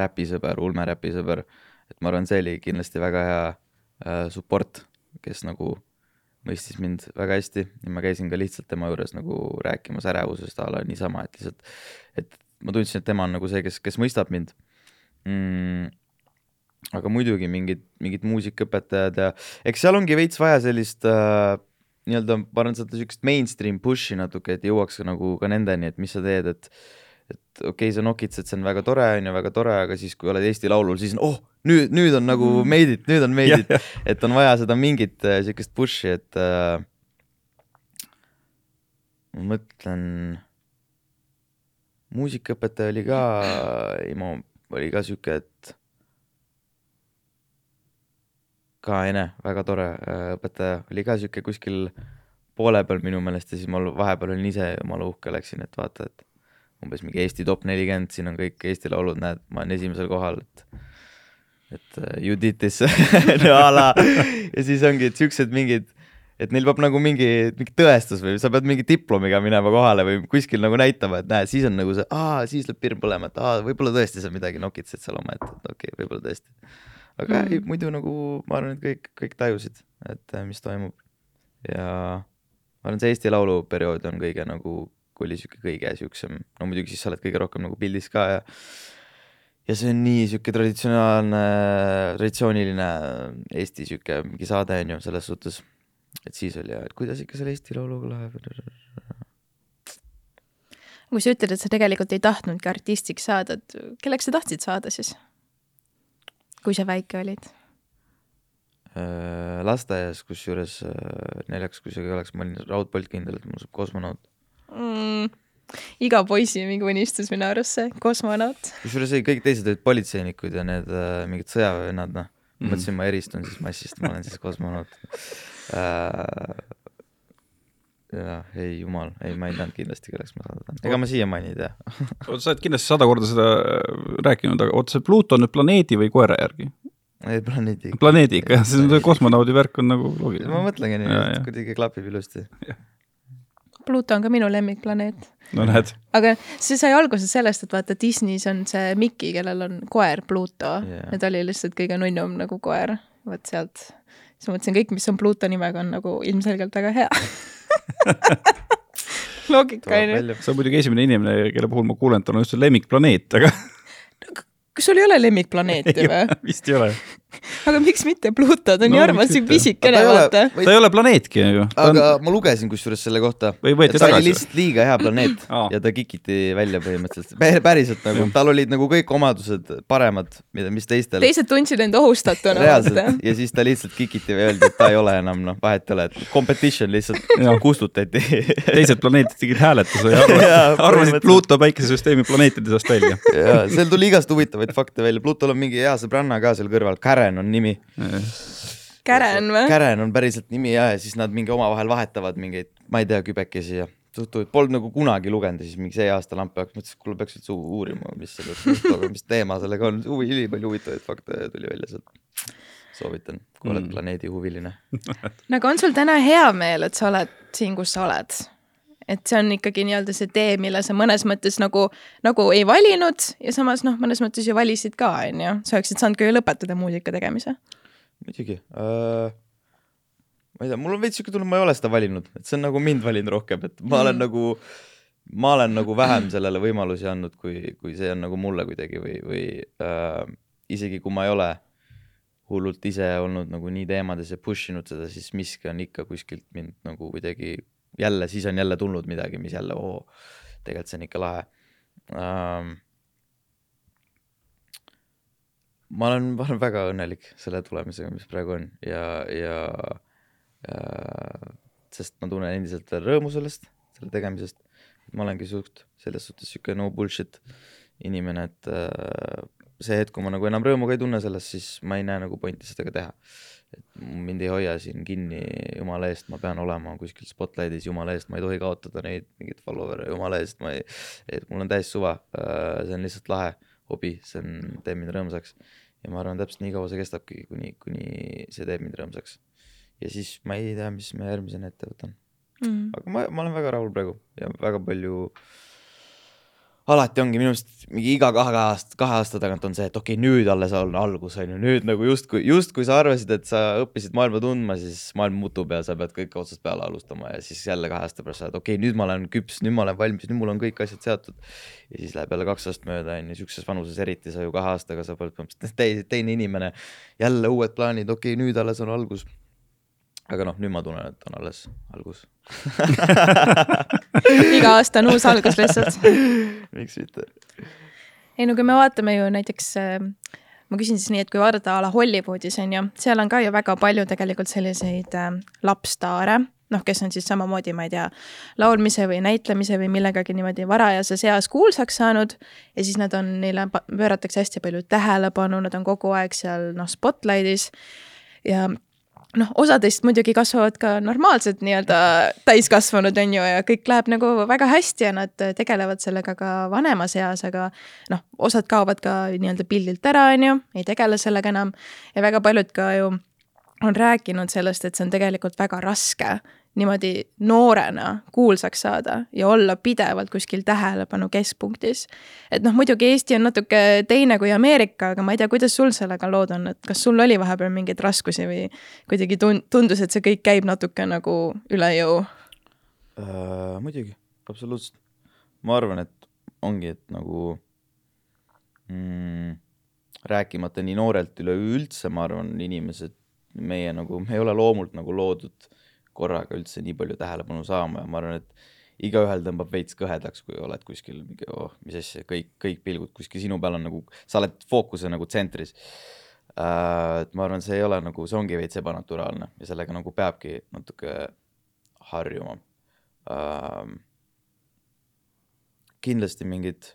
räpisõber, ulmeräpisõber, et ma arvan, see oli kindlasti väga hea support, kes nagu mõistis mind väga hästi. Ja ma käisin ka lihtsalt tema juures nagu rääkimas ärevusest a la niisama, et lihtsalt, et ma tundsin, et tema on nagu see, kes, kes mõistab mind. Mm aga muidugi mingid, mingid muusikaõpetajad ja eks seal ongi veits vaja sellist äh, nii-öelda, ma arvan, seda siukest mainstream push'i natuke, et jõuaks nagu ka nendeni, et mis sa teed, et et okei okay,, sa nokitsed, see on väga tore, on ju, väga tore, aga siis, kui oled Eesti Laulul, siis on oh, nüüd, nüüd on nagu mm. made it, nüüd on made it et on vaja seda mingit äh, siukest push'i, et äh, ma mõtlen, muusikaõpetaja oli ka, Imo oli ka siuke, et ka Ene, väga tore äh, õpetaja, oli ka sihuke kuskil poole peal minu meelest ja siis ma vahepeal olin ise jumala uhke, läksin, et vaata, et umbes mingi Eesti top nelikümmend, siin on kõik Eesti laulud, näed, ma olen esimesel kohal, et et uh, you did this no, ala. ja siis ongi, et siuksed mingid, et neil peab nagu mingi, mingi tõestus või sa pead mingi diplomiga minema kohale või kuskil nagu näitama, et näe, siis on nagu see, aa, siis läheb pirn põlema, et aa, võib-olla tõesti sa midagi nokitsesid seal omaette, et okei okay,, võib-olla tõesti aga mm. ei, muidu nagu ma arvan, et kõik, kõik tajusid, et äh, mis toimub. ja ma arvan, see Eesti Laulu periood on kõige nagu oli sihuke kõige siuksem, no muidugi siis sa oled kõige rohkem nagu pildis ka ja ja see on nii sihuke traditsionaalne, traditsiooniline Eesti sihuke mingi saade on ju selles suhtes. et siis oli ja, et kuidas ikka selle Eesti Lauluga läheb. kui sa ütled, et sa tegelikult ei tahtnudki artistiks saada, et kelleks sa tahtsid saada siis? Kui sa väike olid? Äh, lasteaias, kusjuures äh, neljaks, kui see oleks, ma olin raudpolt kindel, et mul saab kosmonaut mm,. iga poisi mingi unistus minu arust see, kosmonaut. kusjuures ei, kõik teised olid politseinikud ja need äh, mingid sõjaväevennad, noh mm.. mõtlesin, ma eristun siis massist, ma olen siis kosmonaut äh,. Jah, ei jumal, ei, ma ei teadnud kindlasti, kelleks ma saada tahan, ega ma siiamaani ei tea oota, sa oled kindlasti sada korda seda rääkinud, aga oota, see Pluto on nüüd planeedi või koera järgi? ei, planeedi. planeedi ikka jah, see kosmonaudi värk on nagu loogiline. ma mõtlengi nii, et kuidagi klapib ilusti. Pluto on ka minu lemmikplaneet. no näed. aga see sai alguse sellest, et vaata Disney's on see Mickey, kellel on koer Pluto yeah. ja ta oli lihtsalt kõige nunnum nagu koer, vot sealt. Siis ma mõtlesin, kõik, mis on Pluto nimega, on nagu ilmselgelt väga hea loogika on ju. sa oled muidugi esimene inimene, kelle puhul ma kuulen, et tal on just see lemmikplaneet, aga kas sul ei ole lemmikplaneeti või? vist ei ole. aga miks mitte Pluto, ta on no, nii armas, siuke pisikene, vaata. ta ei ole planeetki ju. aga on... ma lugesin kusjuures selle kohta. võeti tagasi? ta oli lihtsalt liiga hea planeet ja ta kikiti välja põhimõtteliselt. päriselt nagu, tal olid nagu kõik omadused paremad, mida, mis teistel. teised tundsid end ohustatuna. reaalselt ja siis ta lihtsalt kikiti ja öeldi, et ta ei ole enam noh, vahet ei ole, et competition lihtsalt kustutati teised planeedid tegid hääletuse ja arvasid Pluto päikesesüsteemi planeetide seast välja. ja seal tuli igast huvitavaid fakte välja, Plutol on mingi hea sõbranna ka seal kõrval, Karen on nimi. Karen või? Karen on päriselt nimi ja, ja siis nad mingi omavahel vahetavad mingeid, ma ei tea, kübekesi ja suht-, polnud nagu kunagi lugenud ja siis mingi see aasta lampi hakkas, mõtlesin, et kuule, peaks üldse uurima, mis selle, mis teema sellega on, huvi, ülipalju huvitavaid fakte tuli välja sealt. soovitan, kui oled mm. planeedi huviline no aga on sul täna hea meel, et sa oled siin, kus sa oled? Et see on ikkagi nii-öelda see tee, mille sa mõnes mõttes nagu, nagu ei valinud ja samas noh, mõnes mõttes ju valisid ka, on ju, sa oleksid saanud ka ju lõpetada muusika tegemise. muidugi äh,. ma ei tea, mul on veits siuke tunne, ma ei ole seda valinud, et see on nagu mind valinud rohkem, et ma olen mm. nagu, ma olen nagu vähem sellele võimalusi andnud, kui, kui see on nagu mulle kuidagi või, või äh, isegi kui ma ei ole hullult ise olnud nagu nii teemades ja push inud seda, siis miski on ikka kuskilt mind nagu kuidagi jälle, siis on jälle tulnud midagi, mis jälle, oo, tegelikult see on ikka lahe um,. ma olen, ma olen väga õnnelik selle tulemusega, mis praegu on ja, ja äh, sest ma tunnen endiselt veel rõõmu sellest, selle tegemisest. ma olengi suht selles suhtes sihuke no bullshit inimene, et äh, see hetk, kui ma nagu enam rõõmu ka ei tunne sellest, siis ma ei näe nagu pointi seda ka teha et mind ei hoia siin kinni, jumala eest, ma pean olema kuskil spotlight'is, jumala eest, ma ei tohi kaotada neid mingeid follower'e, jumala eest, ma ei, et mul on täiesti suva, äh, see on lihtsalt lahe hobi, see on, teeb mind rõõmsaks. ja ma arvan, täpselt nii kaua see kestabki, kuni, kuni see teeb mind rõõmsaks. ja siis ma ei tea, mis ma järgmisena ette võtan mm.. aga ma, ma olen väga rahul praegu ja väga palju äh, alati ongi minu arust mingi iga kahe aasta, kahe aasta tagant on see, et okei okay,, nüüd alles on algus, on ju, nüüd nagu justkui, justkui sa arvasid, et sa õppisid maailma tundma, siis maailm muutub ja sa pead kõike otsast peale alustama ja siis jälle kahe aasta pärast sa oled, okei okay,, nüüd ma olen küps, nüüd ma olen valmis, nüüd mul on kõik asjad seatud. ja siis läheb jälle kaks aastat mööda, on ju, sihukeses vanuses eriti sa ju kahe aastaga sa oled põhimõtteliselt teine inimene. jälle uued plaanid, okei okay,, nüüd alles on algus aga noh, nüüd ma tunnen, et on alles algus iga aasta on uus algus lihtsalt miks mitte? ei no kui me vaatame ju näiteks äh, ma küsin siis nii, et kui vaadata a la Hollywoodis on ju, seal on ka ju väga palju tegelikult selliseid äh, lapsstaare, noh, kes on siis samamoodi, ma ei tea, laulmise või näitlemise või millegagi niimoodi varajases eas kuulsaks saanud. ja siis nad on, neile pööratakse hästi palju tähelepanu, nad on kogu aeg seal noh, spotlight'is ja noh, osadest muidugi kasvavad ka normaalsed nii-öelda täiskasvanud, on ju, ja kõik läheb nagu väga hästi ja nad tegelevad sellega ka vanemas eas, aga noh, osad kaovad ka nii-öelda pildilt ära, on ju, ei tegele sellega enam. Ja väga paljud ka ju on rääkinud sellest, et see on tegelikult väga raske niimoodi noorena kuulsaks saada ja olla pidevalt kuskil tähelepanu keskpunktis. et noh, muidugi Eesti on natuke teine kui Ameerika, aga ma ei tea, kuidas sul sellega lood on, et kas sul oli vahepeal mingeid raskusi või kuidagi tund-, tundus, et see kõik käib natuke nagu üle jõu äh,? muidugi, absoluutselt ma arvan, et ongi, et nagu mm, rääkimata nii noorelt üleüldse, ma arvan, inimesed, meie nagu, me ei ole loomult nagu loodud korraga üldse nii palju tähelepanu saama ja ma arvan, et igaühel tõmbab veits kõhedaks, kui oled kuskil mingi, oh, mis asja, kõik, kõik pilgud kuskil sinu peal on nagu, sa oled fookuse nagu tsentris uh,. et ma arvan, see ei ole nagu, see ongi veits ebanaturaalne ja sellega nagu peabki natuke harjuma uh,. kindlasti mingid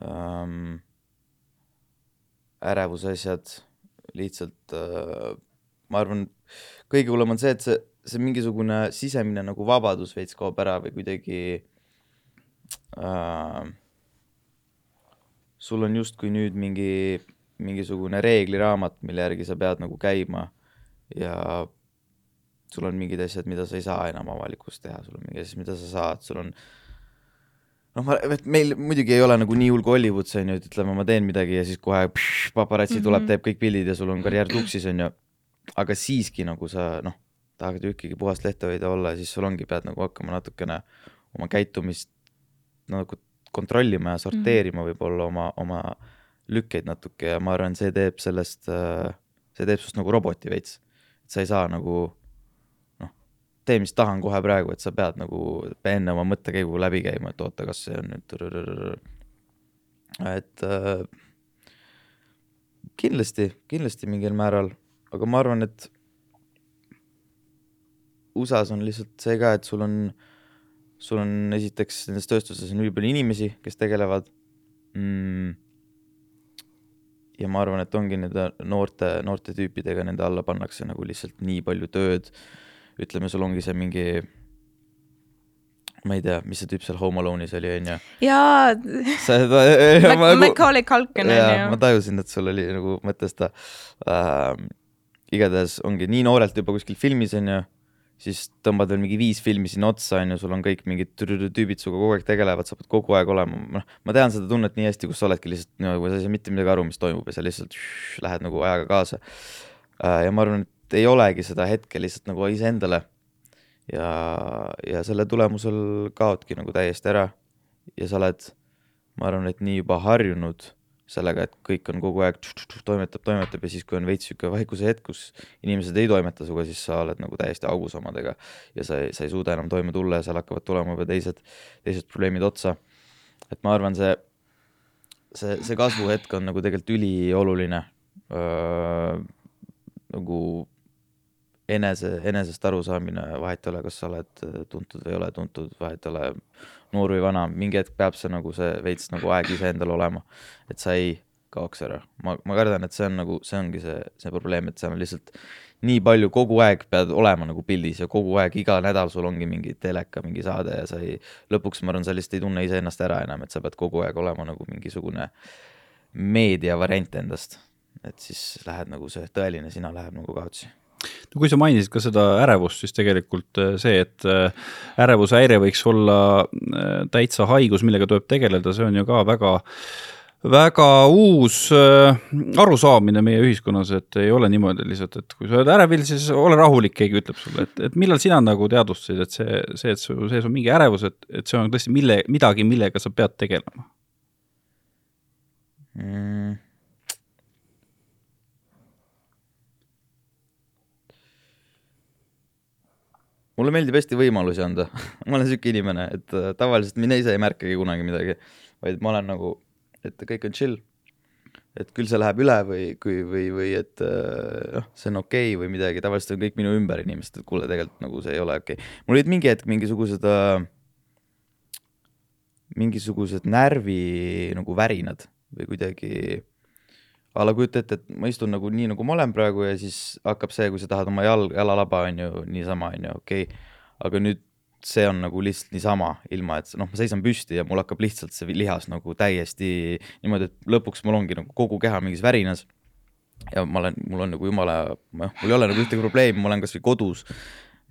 um, ärevuse asjad, lihtsalt uh, ma arvan, kõige hullem on see, et see see mingisugune sisemine nagu vabadus veits kaob ära või kuidagi äh, sul on justkui nüüd mingi, mingisugune reegliraamat, mille järgi sa pead nagu käima ja sul on mingid asjad, mida sa ei saa enam avalikus teha, sul on mingi asjad, mida sa saad, sul on noh, ma, meil muidugi ei ole nagu nii hull kui Hollywoods on ju, et ütleme, ma teen midagi ja siis kohe paparatsi mm -hmm. tuleb, teeb kõik pildid ja sul on karjäär tuksis on ju. aga siiski nagu sa noh tahad ju ikkagi puhast lehte hoida olla, siis sul ongi, pead nagu hakkama natukene oma käitumist nagu kontrollima ja sorteerima mm -hmm. võib-olla oma, oma lükkeid natuke ja ma arvan, see teeb sellest, see teeb sinust nagu roboti veits. et sa ei saa nagu noh, tee, mis tahan kohe praegu, et sa pead nagu enne oma mõttekäigu läbi käima, et oota, kas see on nüüd et äh, kindlasti, kindlasti mingil määral, aga ma arvan, et USA-s on lihtsalt see ka, et sul on, sul on esiteks nendes tööstustes on ülipalju inimesi, kes tegelevad mm,. ja ma arvan, et ongi nende noorte, noorte tüüpidega, nende alla pannakse nagu lihtsalt nii palju tööd. ütleme, sul ongi see mingi ma ei tea, mis see tüüp seal Home Alone'is oli, onju. jaa. Macaulay Culkin onju. ma tajusin, et sul oli nagu mõttes ta äh,. igatahes ongi nii noorelt juba kuskil filmis onju siis tõmbad veel mingi viis filmi sinna otsa, on ju, sul on kõik mingid tüübid sinuga kogu aeg tegelevad, sa pead kogu aeg olema, noh, ma tean seda tunnet nii hästi, kus sa oledki lihtsalt nagu no, sa ei saa mitte midagi aru, mis toimub ja sa lihtsalt šš, lähed nagu ajaga kaasa. Äh, ja ma arvan, et ei olegi seda hetke lihtsalt nagu iseendale. ja, ja selle tulemusel kaodki nagu täiesti ära ja sa oled, ma arvan, et nii juba harjunud sellega, et kõik on kogu aeg toimetab, toimetab ja siis, kui on veits sihuke vaikuse hetk, kus inimesed ei toimeta sinuga, siis sa oled nagu täiesti augus omadega ja sa ei, sa ei suuda enam toime tulla ja seal hakkavad tulema juba teised, teised probleemid otsa. et ma arvan, see, see, see kasvuhetk on nagu tegelikult ülioluline. nagu enese, enesest arusaamine, vahet ei ole, kas sa oled tuntud või ei ole tuntud, vahet ei ole noor või vana, mingi hetk peab see nagu see veits nagu aeg iseendal olema, et sa ei kaoks ära. ma, ma kardan, et see on nagu, see ongi see, see probleem, et seal on lihtsalt nii palju kogu aeg pead olema nagu pildis ja kogu aeg, iga nädal sul ongi mingi teleka, mingi saade ja sa ei, lõpuks ma arvan, sa lihtsalt ei tunne iseennast ära enam, et sa pead kogu aeg olema nagu mingisugune meediavariant endast. et siis lähed nagu see tõeline sina läheb nagu kaotsi no kui sa mainisid ka seda ärevust, siis tegelikult äh, see, et äh, ärevushäire võiks olla äh, täitsa haigus, millega tuleb tegeleda, see on ju ka väga väga uus arusaamine meie ühiskonnas, et ei ole niimoodi lihtsalt, et kui sa oled ärevil, siis ole rahulik, keegi ütleb sulle, et, et millal sina nagu teadvustasid, et see, see, et su sees on mingi ärevus, et, et see on tõesti mille, midagi, millega sa pead tegelema mm.? Mulle meeldib hästi võimalusi anda ma olen siuke inimene, et äh, tavaliselt mina ise ei märkagi kunagi midagi, vaid ma olen nagu, et kõik on chill. et küll see läheb üle või, kui, või, või et äh, noh see on okei okay või midagi, tavaliselt on kõik minu ümber inimesed, et kuule, tegelikult nagu see ei ole okei okay.. mul olid mingi hetk mingisugused äh,, mingisugused närvi nagu värinad või kuidagi a la kujuta ette, et ma istun nagu nii, nagu ma olen praegu ja siis hakkab see, kui sa tahad oma jalg, jalalaba on ju niisama on ju, okei okay.. aga nüüd see on nagu lihtsalt niisama, ilma et noh, ma seisan püsti ja mul hakkab lihtsalt see lihas nagu täiesti niimoodi, et lõpuks mul ongi nagu kogu keha mingis värinas. ja ma olen, mul on nagu jumala, mul ei ole nagu ühtegi probleemi, ma olen kasvõi kodus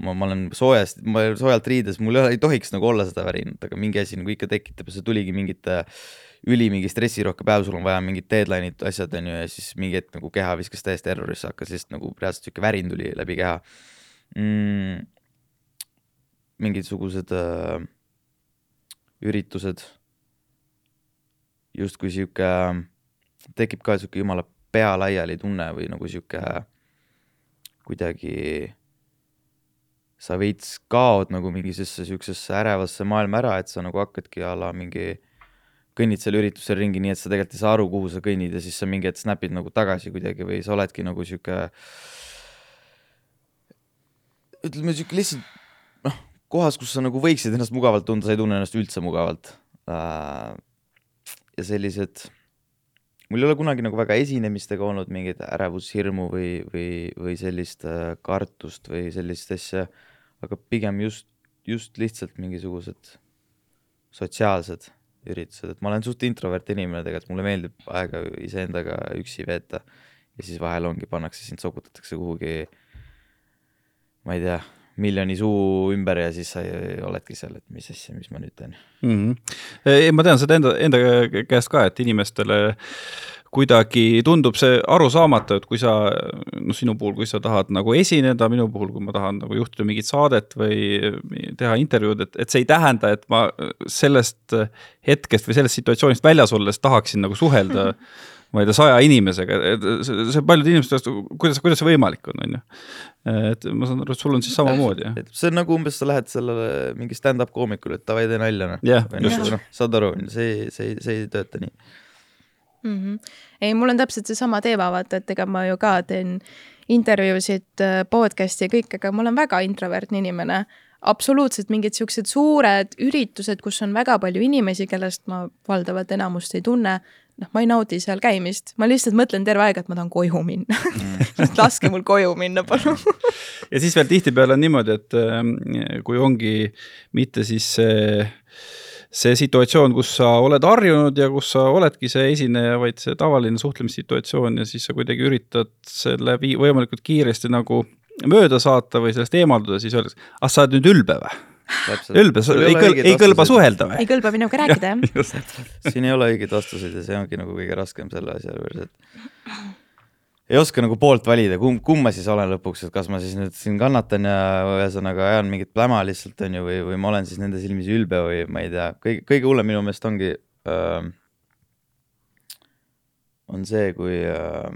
ma, ma olen soojast, ma olen soojalt riides, mul ei, ole, ei tohiks nagu olla seda värinat, aga mingi asi nagu ikka tekitab ja see tuligi mingite äh, üli mingi stressirohke päev, sul on vaja mingid deadline'id, asjad on ju, ja siis mingi hetk nagu keha viskas täiesti errorisse, hakkas lihtsalt nagu reaalselt sihuke värin tuli läbi keha mm,. mingisugused äh, üritused. justkui sihuke, tekib ka sihuke jumala pea laiali tunne või nagu sihuke kuidagi sa veits kaod nagu mingisugusesse siuksesse ärevasse maailma ära, et sa nagu hakkadki a la mingi, kõnnid seal üritusel ringi, nii et sa tegelikult ei saa aru, kuhu sa kõnnid ja siis sa mingi hetk snap'id nagu tagasi kuidagi või sa oledki nagu sihuke, ütleme sihuke lihtsalt noh, kohas, kus sa nagu võiksid ennast mugavalt tunda, sa ei tunne ennast üldse mugavalt. Äh, ja sellised mul ei ole kunagi nagu väga esinemistega olnud mingit ärevushirmu või, või, või sellist äh, kartust või sellist asja, aga pigem just, just lihtsalt mingisugused sotsiaalsed üritused, et ma olen suht introvert inimene tegelikult, mulle meeldib aega iseendaga üksi veeta ja siis vahel ongi, pannakse sind, sokutatakse kuhugi, ma ei tea, miljoni suu ümber ja siis sa oledki seal, et mis asja, mis ma nüüd teen mm. -hmm. ma tean seda enda, enda käest ka, et inimestele kuidagi tundub see arusaamatu, et kui sa, noh, sinu puhul, kui sa tahad nagu esineda, minu puhul, kui ma tahan nagu juhtida mingit saadet või teha intervjuud, et, et see ei tähenda, et ma sellest hetkest või sellest situatsioonist väljas olles tahaksin nagu suhelda ma ei tea, saja inimesega, et see, paljude inimeste jaoks, kuidas, kuidas see võimalik on, on ju. et ma saan aru, et sul on siis samamoodi, jah? see on nagu umbes, sa lähed sellele mingi stand-up koomikule, et davai, tee nalja, noh. noh, saad aru, see, see, see ei tööta nii mm. -hmm. ei, mul on täpselt seesama teema, vaata, et ega ma ju ka teen intervjuusid, äh, podcast'i ja kõik, aga ma olen väga introvertne inimene absoluutselt mingid siuksed suured üritused, kus on väga palju inimesi, kellest ma valdavalt enamust ei tunne, noh, ma ei naudi seal käimist, ma lihtsalt mõtlen terve aeg, et ma tahan koju minna laske mul koju minna, palun ja siis veel tihtipeale on niimoodi, et äh, kui ongi mitte siis see see situatsioon, kus sa oled harjunud ja kus sa oledki see esineja, vaid see tavaline suhtlemissituatsioon ja siis sa kuidagi üritad selle vii-, võimalikult kiiresti nagu mööda saata või sellest eemalduda, siis öeldakse, ah sa oled nüüd ülbe või? ülbe, ei, kõl, ei kõlba suhelda või? ei kõlba minuga rääkida, jah. siin ei ole õigeid vastuseid ja see ongi nagu kõige raskem selle asja juures, et ei oska nagu poolt valida, kumb, kumb ma siis olen lõpuks, et kas ma siis nüüd siin kannatan ja ühesõnaga ajan mingit pläma lihtsalt on ju, või, või ma olen siis nende silmis ülbe või ma ei tea, kõige, kõige hullem minu meelest ongi äh,, on see, kui äh,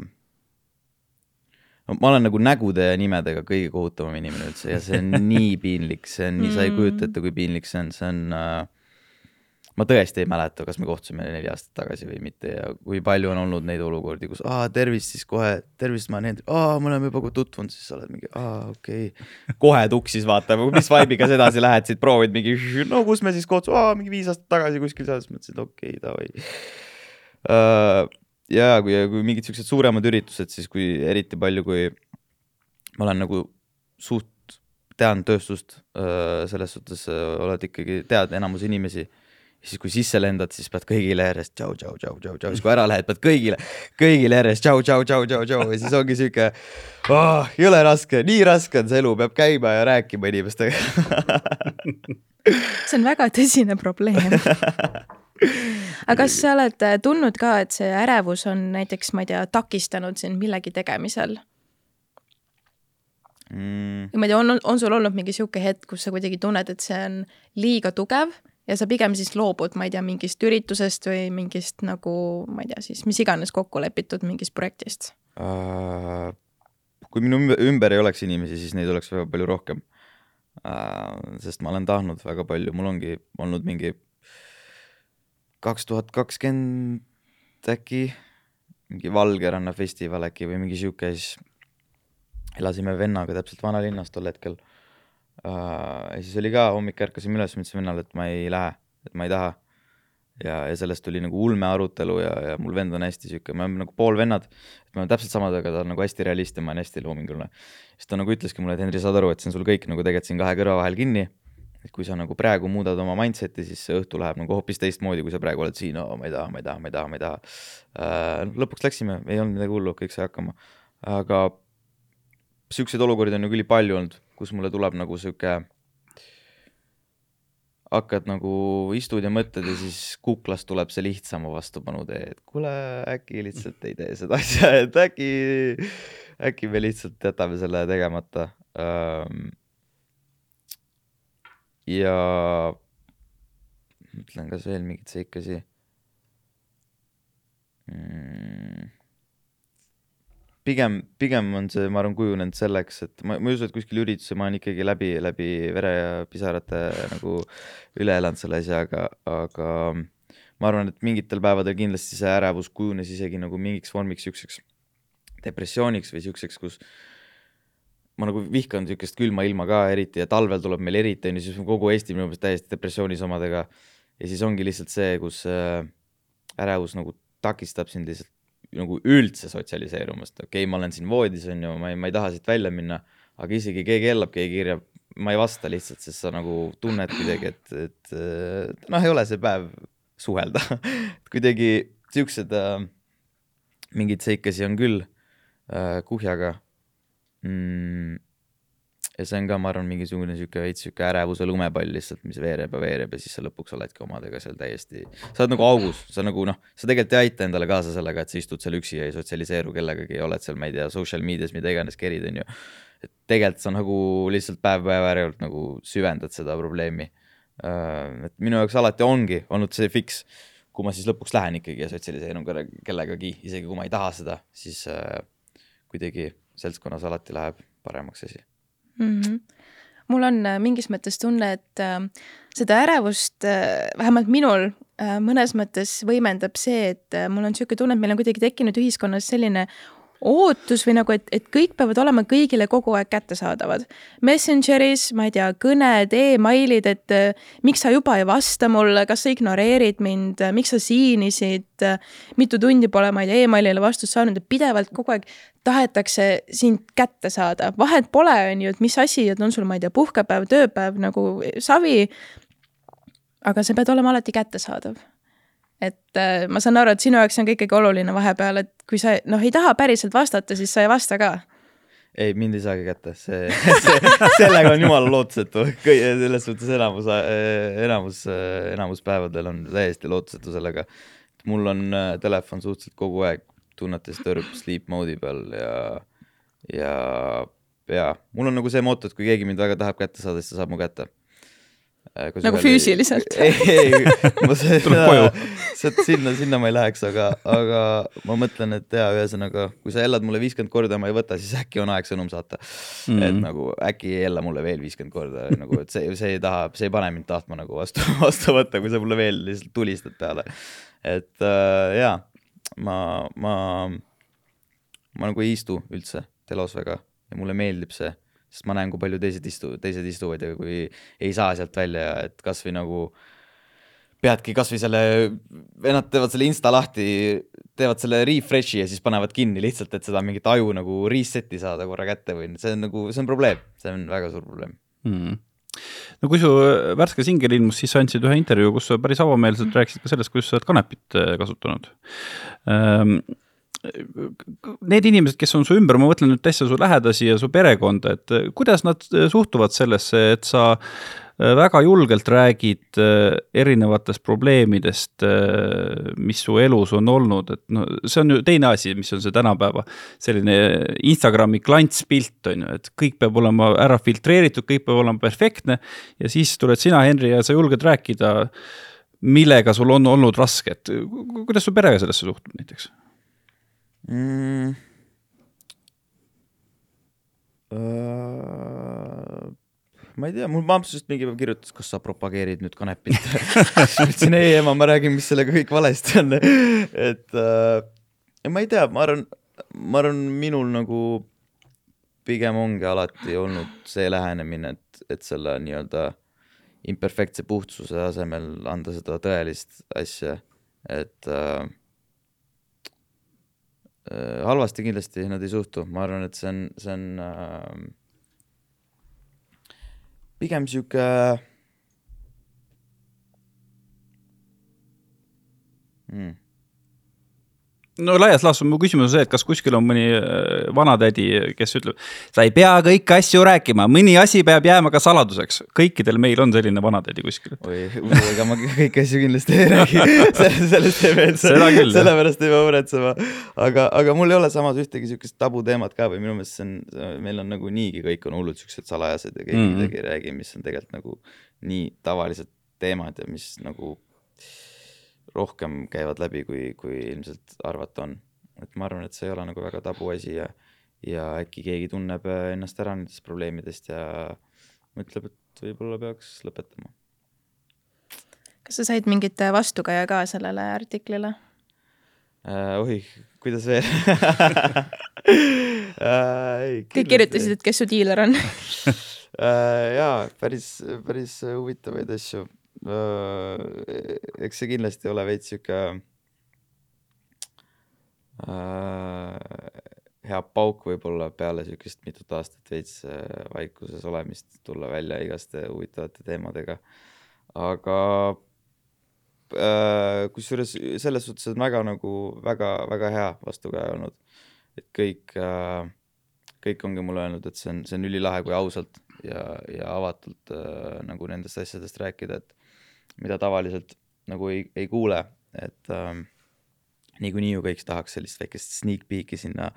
ma olen nagu nägude ja nimedega kõige kohutavam inimene üldse ja see on nii piinlik, see on nii, sa ei kujuta ette, kui piinlik see on, see on äh,. Ma tõesti ei mäleta, kas me kohtusime neli aastat tagasi või mitte ja kui palju on olnud neid olukordi, kus aa tervist, siis kohe tervist, ma olen, aa me oleme juba tutvunud, siis sa oled mingi aa okei okay.. kohe tuksis vaata, mis vibe'iga sa edasi lähed, siit proovid mingi, no kus me siis kohtusime, aa mingi viis aastat tagasi kuskil seal, siis mõtlesin, okei okay,, davai uh, ja kui, kui mingid siuksed suuremad üritused, siis kui eriti palju, kui ma olen nagu suht, tean tööstust selles suhtes, oled ikkagi, tead enamus inimesi. Siis kui sisse lendad, siis pead kõigile järjest tšau, tšau, tšau, tšau, tšau, siis kui ära lähed, pead kõigile, kõigile järjest tšau, tšau, tšau, tšau, tšau. Ja siis ongi sihuke oh,, jõle raske, nii raske on see elu, peab käima ja rääkima inimestega. See on väga tõsine probleem. Aga kas sa oled äh, tundnud ka, et see ärevus on näiteks, ma ei tea, takistanud sind millegi tegemisel? Mm.? ma ei tea, on, on sul olnud mingi sihuke hetk, kus sa kuidagi tunned, et see on liiga tugev ja sa pigem siis loobud, ma ei tea, mingist üritusest või mingist nagu, ma ei tea siis, mis iganes kokku lepitud mingist projektist uh,? kui minu ümber ei oleks inimesi, siis neid oleks väga palju rohkem uh,. sest ma olen tahtnud väga palju, mul ongi olnud mingi kaks tuhat kakskümmend äkki, mingi Valgeranna festival äkki või mingi sihuke, siis elasime vennaga täpselt vanalinnas tol hetkel. Ja siis oli ka hommik ärkasime üles, ma ütlesin vennale, et ma ei lähe, et ma ei taha. ja, ja sellest tuli nagu ulme arutelu ja, ja mul vend on hästi sihuke, me oleme nagu poolvennad, et me oleme täpselt samad, aga ta on nagu hästi realist ja ma olen hästi loominguline. siis ta nagu ütleski mulle, et Henri, saad aru, et see on sul kõik nagu tegelikult siin kahe kõrva vahel kinni et kui sa nagu praegu muudad oma mindset'i, siis see õhtu läheb nagu hoopis teistmoodi, kui sa praegu oled siin, oo, ma ei taha, ma ei taha, ma ei taha, ma ei taha äh,. lõpuks läksime, ei olnud midagi hullu, kõik sai hakkama. aga siukseid olukordi on nagu ülipalju olnud, kus mulle tuleb nagu sihuke, hakkad nagu, istud ja mõtled ja siis kuklast tuleb see lihtsama vastupanutee, et kuule, äkki lihtsalt ei tee seda asja, et äkki, äkki me lihtsalt jätame selle tegemata. Ja mõtlen, kas veel mingeid seikasi. Mm pigem, pigem on see, ma arvan, kujunenud selleks, et ma, ma ei usu, et kuskil üritusel ma olen ikkagi läbi, läbi vere ja pisarate nagu üle elanud selle asja, aga, aga ma arvan, et mingitel päevadel kindlasti see ärevus kujunes isegi nagu mingiks vormiks siukseks depressiooniks või siukseks, kus ma nagu vihkan niisugust külma ilma ka eriti ja talvel tuleb meil eriti onju, siis kogu Eesti minu meelest täiesti depressioonis omadega. ja siis ongi lihtsalt see, kus äh, ärevus nagu takistab sind lihtsalt nagu üldse sotsialiseerumast, okei okay,, ma olen siin voodis, on ju, ma ei, ma ei taha siit välja minna, aga isegi keegi hellab, keegi kirjab, ma ei vasta lihtsalt, sest sa nagu tunned kuidagi, et, et noh, ei ole see päev suhelda. Kuidagi siuksed äh, mingeid seikasi on küll äh, kuhjaga. Mm ja see on ka, ma arvan, mingisugune sihuke veits sihuke ärevuse lumepall lihtsalt, mis veereb ja veereb ja siis sa lõpuks oledki omadega seal täiesti, sa oled nagu augus, sa nagu noh, sa tegelikult ei aita endale kaasa sellega, et sa istud seal üksi ja ei sotsialiseeru kellegagi, oled seal, ma ei tea, social media's mida iganes kerid, on ju. et tegelikult sa nagu lihtsalt päev päeva järjelt nagu süvendad seda probleemi. Äh, et minu jaoks alati ongi olnud see fiks, kui ma siis lõpuks lähen ikkagi ja sotsialiseerun kellegagi, isegi kui ma ei taha seda, siis äh, kuidagi seltskonnas alati läheb paremaks asi mm. -hmm. mul on äh, mingis mõttes tunne, et äh, seda ärevust äh, vähemalt minul äh, mõnes mõttes võimendab see, et äh, mul on niisugune tunne, et meil on kuidagi tekkinud ühiskonnas selline ootus või nagu, et, et kõik peavad olema kõigile kogu aeg kättesaadavad. Messengeris, ma ei tea, kõned e, emailid, et äh, miks sa juba ei vasta mulle, kas sa ignoreerid mind, miks sa siinisid, mitu tundi pole, ma ei tea e, emailile vastust saanud, et pidevalt kogu aeg tahetakse sind kätte saada, vahet pole, on ju, et mis asi, et on sul, ma ei tea, puhkepäev, tööpäev nagu savi. aga sa pead olema alati kättesaadav et äh, ma saan aru, et sinu jaoks on ka ikkagi oluline vahepeal, et kui sa noh, ei taha päriselt vastata, siis sa ei vasta ka. ei, mind ei saagi kätte, see, see, sellega on jumala lootusetu, selles suhtes enamus, äh, enamus, äh, enamus päevadel on täiesti lootusetu sellega. mul on telefon suhteliselt kogu aeg tunnetes tõrb sleep mode'i peal ja, ja, ja mul on nagu see moto, et kui keegi mind väga tahab kätte saada, siis ta saab mu kätte nagu füüsiliselt? ei, ei, ma seda, seda, sinna, sinna ma ei läheks, aga, aga ma mõtlen, et jaa, ühesõnaga, kui sa hellad mulle viiskümmend korda, ma ei võta, siis äkki on aeg sõnum saata mm. -hmm. et nagu äkki ei hella mulle veel viiskümmend korda nagu, et see, see ei taha, see ei pane mind tahtma nagu vastu, vastu võtta, kui sa mulle veel lihtsalt tulistad peale. et äh, jaa, ma, ma, ma nagu ei istu üldse telos väga ja mulle meeldib see sest ma näen, kui palju teised istu-, teised istuvad ja kui ei saa sealt välja, et kasvõi nagu peadki kasvõi selle, vennad teevad selle insta lahti, teevad selle refresh'i ja siis panevad kinni lihtsalt, et seda mingit aju nagu reset'i saada korra kätte või see on nagu, see on probleem, see on väga suur probleem. Mm no kui su värske singel ilmus, siis sa andsid ühe intervjuu, kus sa päris avameelselt rääkisid ka sellest, kuidas sa oled kanepit äh, kasutanud. Ähm, need inimesed, kes on su ümber, ma mõtlen nüüd täitsa su lähedasi ja su perekonda, et eh, kuidas nad eh, suhtuvad sellesse, et sa eh, väga julgelt räägid erinevatest probleemidest, mis su elus on olnud, et no see on ju teine asi, mis on see tänapäeva selline Instagrami klantspilt on ju, et kõik peab olema ära filtreeritud, kõik peab olema perfektne. ja siis tuled sina, Henri, ja sa julged rääkida, millega sul on olnud raske, et kuidas su pere sellesse suhtub näiteks? Mm.? Uh, ma ei tea, mul mamps just mingi päev kirjutas, kas sa propageerid nüüd kanepit siis ma ütlesin ei ema, ma räägin, mis sellega kõik valesti on et uh, ma ei tea, ma arvan, ma arvan, minul nagu pigem ongi alati olnud see lähenemine, et, et selle nii-öelda imperfektse puhtsuse asemel anda seda tõelist asja, et Äh, halvasti kindlasti nad ei suhtu, ma arvan, et see on, see on äh, pigem sihuke hmm no laias laastus mu küsimus on see, et kas kuskil on mõni äh, vanatädi, kes ütleb, sa ei pea kõiki asju rääkima, mõni asi peab jääma ka saladuseks. kõikidel meil on selline vanatädi kuskil. oi, ega ma kõiki asju kindlasti ei räägi sellest ei meeldi, sellepärast ei pea muretsema. aga, aga mul ei ole samas ühtegi sihukest tabuteemat ka või minu meelest see on, meil on nagu niigi kõik on hullult siuksed salajased ja keegi mm -hmm. midagi ei räägi, mis on tegelikult nagu nii tavalised teemad ja mis nagu rohkem käivad läbi, kui, kui ilmselt arvata on. et ma arvan, et see ei ole nagu väga tabuasi ja, ja äkki keegi tunneb ennast ära nendest probleemidest ja mõtleb, et võib-olla peaks lõpetama. kas sa said mingit vastukaja ka sellele artiklile äh,? oih, kuidas veel äh, kõik kirjutasid, et kes su diiler on äh, jaa, päris, päris huvitavaid asju eks see kindlasti ole veits sihuke äh, hea pauk võib-olla peale siukest mitut aastat veits vaikuses olemist, tulla välja igaste huvitavate teemadega. aga äh, kusjuures selles suhtes on väga nagu väga-väga hea vastukaja olnud, et kõik äh, kõik ongi mulle öelnud, et see on, see on ülilahe, kui ausalt ja, ja avatult äh, nagu nendest asjadest rääkida, et mida tavaliselt nagu ei, ei kuule, et ähm, niikuinii ju kõik tahaks sellist väikest sneak peek'i sinna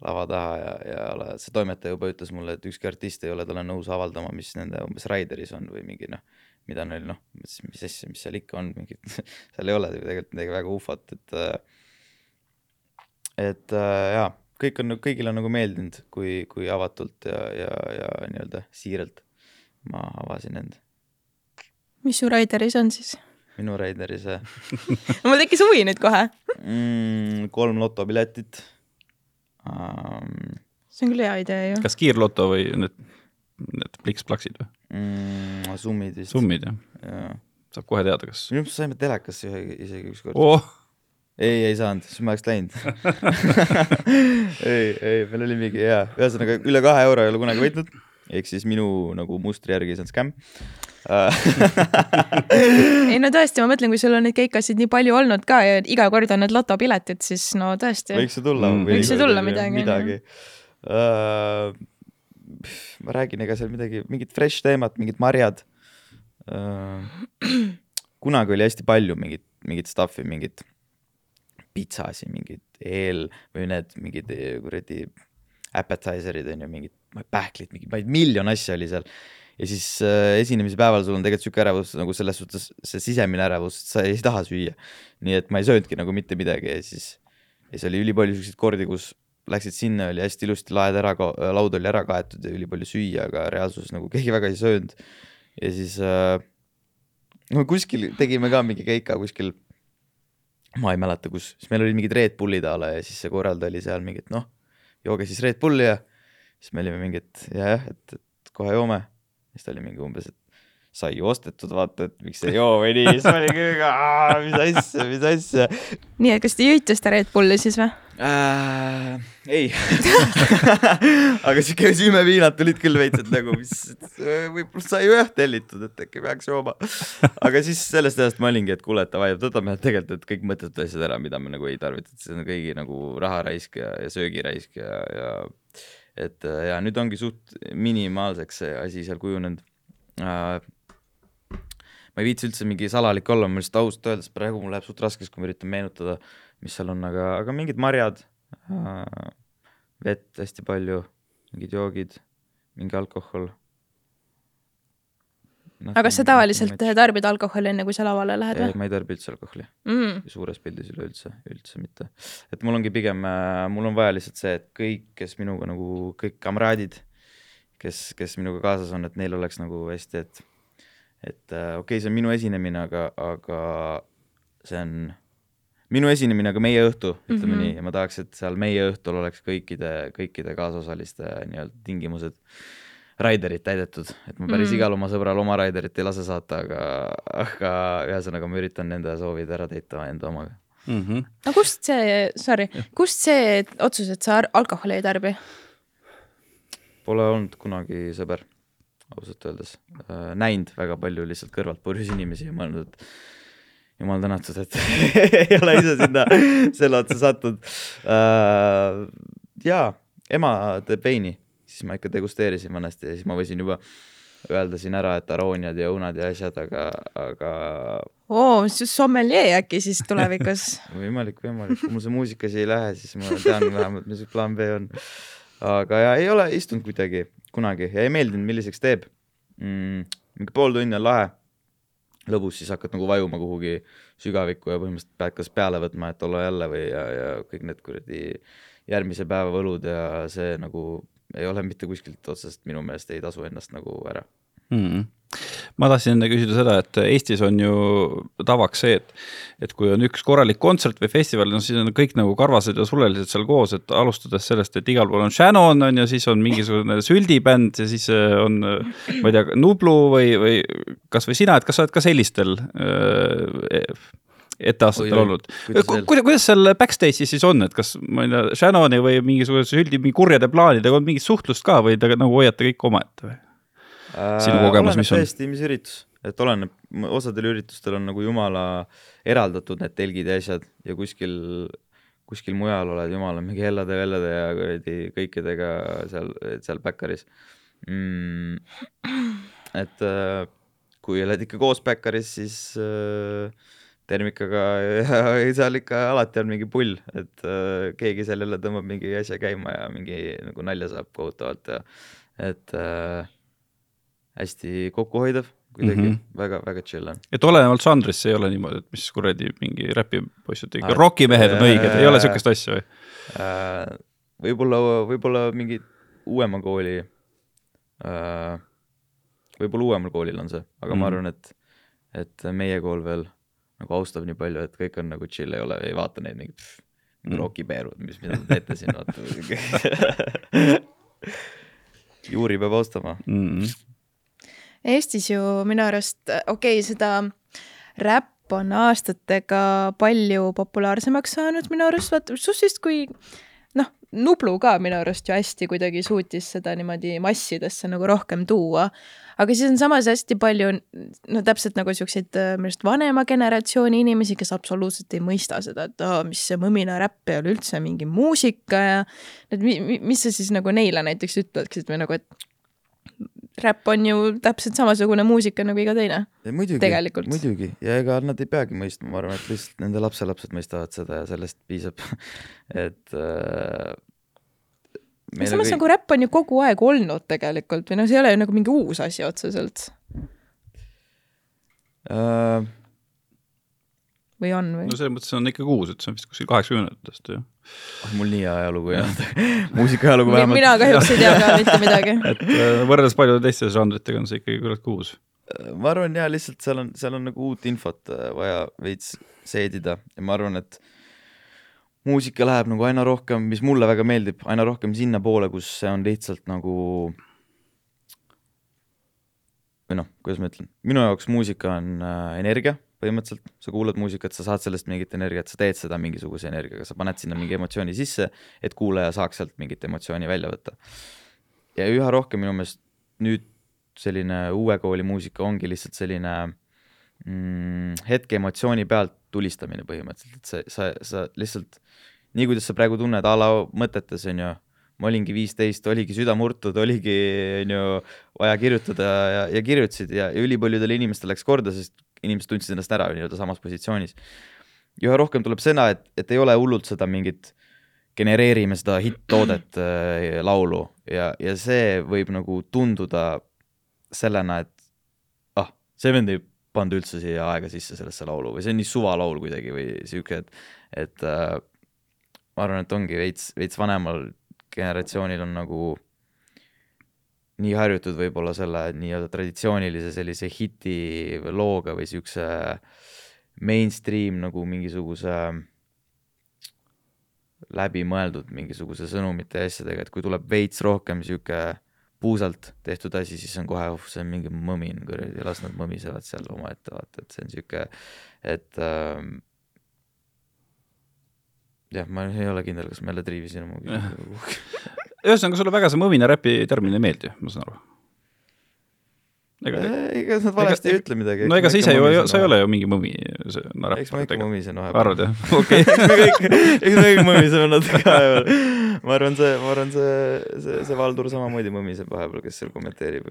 lava taha ja, ja see toimetaja juba ütles mulle, et ükski artist ei ole talle nõus avaldama, mis nende umbes Raideris on või mingi noh, mida neil noh, mis, mis asja, mis seal ikka on, mingit seal ei ole tegelikult midagi väga ufot, et äh, et äh, jaa, kõik on, kõigile on nagu meeldinud, kui, kui avatult ja, ja, ja nii-öelda siiralt ma avasin end mis su Raideris on siis? minu Raideris või mul tekkis huvi nüüd kohe mm,. kolm lotopiletit um,. see on küll hea idee ju. kas kiirloto või need, need pliks-plaksid või mm,? summid vist. summid jah ja.? saab kohe teada, kas. minu arust saime telekasse ühe, isegi ükskord oh.. ei, ei saanud, siis ma oleks läinud ei, ei, meil oli mingi jaa, ühesõnaga üle kahe euro ei ole kunagi võitnud, ehk siis minu nagu mustri järgi see on skämm ei no tõesti, ma mõtlen, kui sul on neid keikasid nii palju olnud ka ja iga kord on need lotopiletid, siis no tõesti. võiks ju tulla mm.. võiks ju tulla midagi. midagi. Uh, ma räägin, ega seal midagi, mingit fresh teemat, mingid marjad uh,. kunagi oli hästi palju mingit, mingit stuff'i, mingit pitsasi, mingid eel või need mingid kuradi appetizer'id on ju, mingid pähklid, mingi, ma ei miljon asja oli seal ja siis äh, esinemise päeval sul on tegelikult sihuke ärevus nagu selles suhtes see sisemine ärevus, et sa ei taha süüa. nii et ma ei söönudki nagu mitte midagi ja siis, ja siis oli ülipalju siukseid kordi, kus läksid sinna, oli hästi ilusti laed ära, laud oli ära kaetud ja ülipalju süüa, aga reaalsuses nagu keegi väga ei söönud. ja siis äh, no kuskil tegime ka mingi keika kuskil, ma ei mäleta, kus, siis meil olid mingid Red Bullid a la ja siis see korraldaja oli seal mingi, et noh, jooge siis Red Bulli ja siis me olime mingi, et jah, et, et kohe joome siis ta oli mingi umbes, et sai ju ostetud, vaata, et miks ei joo või nii, siis ma olin küll, mis asja, mis asja. nii, et kas te jõite seda Red Bulli siis või äh,? ei aga siuke süümeviinad tulid küll veits, et nagu, mis, võib-olla sai ju jah tellitud, et äkki peaks jooma. aga siis sellest ajast ma olingi, et kuule, et davai, võtame tegelikult, kõik mõttetud asjad ära, mida me nagu ei tarvita, et see on kõigi nagu raharaisk ja, ja söögiraisk ja, ja et äh, ja nüüd ongi suht minimaalseks see asi seal kujunenud äh,. ma ei viitsi üldse mingi salalik olla, ma lihtsalt ausalt öeldes praegu mul läheb suht raskeks, kui ma üritan meenutada, mis seal on, aga, aga mingid marjad äh,, vett hästi palju, mingid joogid, mingi alkohol no,. aga kas sa tavaliselt tarbid alkoholi, enne kui sa lavale lähed või? ma ei tarbi üldse alkoholi mm.. suures pildis üleüldse, üldse mitte. et mul ongi pigem, äh, mul on vaja lihtsalt see, et kõik, kes minuga nagu, kõik kamraadid, kes, kes minuga kaasas on, et neil oleks nagu hästi, et et äh, okei okay,, see on minu esinemine, aga, aga see on minu esinemine, aga meie õhtu, ütleme mm -hmm. nii, ja ma tahaks, et seal meie õhtul oleks kõikide, kõikide kaasosaliste nii-öelda tingimused raiderit täidetud, et ma päris mm. igal oma sõbral oma raiderit ei lase saata, aga, aga ühesõnaga ma üritan nende soovid ära täita enda omaga mm. -hmm. no kust see, sorry, kust see otsus, et sa alkoholi ei tarbi? Pole olnud kunagi sõber, ausalt öeldes äh,. näinud väga palju lihtsalt kõrvalt purjus inimesi ja mõelnud, et jumal tänatud, et ei ole ise sinna selle otsa sattunud äh,. jaa, ema teeb veini siis ma ikka degusteerisin vanasti ja siis ma võisin juba öelda siin ära, et arooniad ja õunad ja asjad, aga, aga. oo, sommeljee äkki siis tulevikus võimalik, võimalik, kui mul see muusika siia ei lähe, siis ma tean vähemalt, mis plaan B on. aga ja ei ole istunud kuidagi kunagi ja ei meeldinud, milliseks teeb mm,. mingi pool tundi on lahe. lõbus, siis hakkad nagu vajuma kuhugi sügavikku ja põhimõtteliselt pead kas peale võtma, et olla jälle või ja, ja kõik need kuradi järgmise päeva võlud ja see nagu ei ole mitte kuskilt otsast minu meelest ei tasu ennast nagu ära mm. -hmm ma tahtsin enne küsida seda, et Eestis on ju tavaks see, et, et kui on üks korralik kontsert või festival, no siis on kõik nagu karvased ja sulelised seal koos, et alustades sellest, et igal pool on Shannon on ju, siis on mingisugune süldibänd ja siis äh, on, ma ei tea, Nublu või, või kasvõi sina, et kas sa oled ka sellistel äh, etteaastatel olnud. kuidas, kuidas seal backstage'is siis on, et kas ma ei tea, Shannoni või mingisuguse süldi, mingi kurjade plaanidega on mingit suhtlust ka või te nagu hoiate kõik omaette või? sinu äh, kogemus, mis on? tõesti, mis üritus, et oleneb, osadel üritustel on nagu jumala eraldatud need telgid ja asjad ja kuskil, kuskil mujal oled jumala mingi hellade vellade ja kuradi kõikidega seal, seal Backeris mm,. et äh, kui oled ikka koos Backeris, siis äh, termikaga ja seal ikka alati on mingi pull, et äh, keegi seal jälle tõmbab mingi asja käima ja mingi nagu nalja saab kohutavalt ja et äh, hästi kokkuhoidev kuidagi mm -hmm. väga, väga chill on. et olenevalt žanrist see ei ole niimoodi, et mis kuradi mingi räpipoisid ikka ah,, rokimehed on õiged, ei ole sihukest asja või äh,? võib-olla, võib-olla mingi uuema kooli äh,, võib-olla uuemal koolil on see, aga mm -hmm. ma mhm. arvan, et, et meie kool veel nagu austab nii palju, et kõik on nagu chill, ei ole, ei vaata neid mingi mm. rokipeerud, mis, mida te teete siin, vaata juuri peab austama mm. -hmm. Eestis ju minu arust, okei okay,, seda räpp on aastatega palju populaarsemaks saanud minu arust, vaata, suhteliselt kui Nublu ka minu arust ju hästi kuidagi suutis seda niimoodi massidesse nagu rohkem tuua. Aga siis on samas hästi palju no täpselt nagu siukseid äh, minu arust vanema generatsiooni inimesi, kes absoluutselt ei mõista seda, et aa, mis see mõminaräpp ei ole üldse mingi muusika ja et mi, mi, mis sa siis nagu neile näiteks ütleksid või nagu, et räpp on ju täpselt samasugune muusika nagu iga teine. muidugi, muidugi. Ja ega nad ei peagi mõistma, ma arvan, et lihtsalt nende lapselapsed mõistavad seda ja sellest piisab. Et äh, samas kõik... nagu räpp on ju kogu aeg olnud tegelikult või noh, see ei ole ju nagu mingi uus asi otseselt. Uh.... või on või? no selles mõttes on ikkagi uus, et see on vist kuskil kaheksakümnendatest ju oh,. mul nii ajalugu ei olnud muusika ajalugu vähemalt. mina kahjuks ei tea ka mitte midagi et äh, võrreldes paljude teiste žanritega on see ikkagi küllaltki uus. Äh, ma arvan jaa, lihtsalt seal on, seal on nagu uut infot vaja veits seedida ja ma arvan, et muusika läheb nagu aina rohkem, mis mulle väga meeldib, aina rohkem sinnapoole, kus see on lihtsalt nagu või noh, kuidas ma ütlen, minu jaoks muusika on äh, energia põhimõtteliselt, sa kuulad muusikat, sa saad sellest mingit energiat, sa teed seda mingisuguse energiaga, sa paned sinna mingi emotsiooni sisse, et kuulaja saaks sealt mingit emotsiooni välja võtta. ja üha rohkem minu meelest nüüd selline uue kooli muusika ongi lihtsalt selline mm, hetke emotsiooni pealt tulistamine põhimõtteliselt, et sa, sa, sa lihtsalt nii kuidas sa praegu tunned a la mõtetes, on ju, ma olingi viisteist, oligi süda murtud, oligi, on ju, vaja kirjutada ja, ja kirjutasid ja, ja ülipaljudele inimestele läks korda, sest inimesed tundsid ennast ära nii-öelda samas positsioonis. ja üha rohkem tuleb seda, et, et ei ole hullult seda mingit genereerime seda hitt-toodet äh, laulu ja, ja see võib nagu tunduda sellena, et ah, see vend ei pannud üldse siia aega sisse sellesse laulu või see on nii suvalaul kuidagi või sihuke, et, et äh, ma arvan, et ongi veits, veits vanemal generatsioonil on nagu nii harjutud võib-olla selle nii-öelda traditsioonilise sellise hiti looga või siukse mainstream nagu mingisuguse läbimõeldud mingisuguse sõnumite ja asjadega, et kui tuleb veits rohkem sihuke puusalt tehtud asi, siis on kohe, uh, see on mingi mõmin, kuradi, las nad mõmisevad seal omaette, vaata, et see on sihuke, et äh, jah, ma ei ole kindel, kas ma jälle triivisin oma küsimuse ühesõnaga, sulle väga see mõmina räpi termin ei meeldi, ma saan aru? ega, ega nad valesti ega, ei ütle midagi. no ega sa ise ju, sa ei ole ju mingi mõmi. No, eks ma ikka mõmisen vahepeal. arvad jah? okei. eks me kõik, eks me kõik mõmiseme natuke vahepeal. ma arvan, see, ma arvan, see, see, see Valdur samamoodi mõmiseb vahepeal, kes seal kommenteerib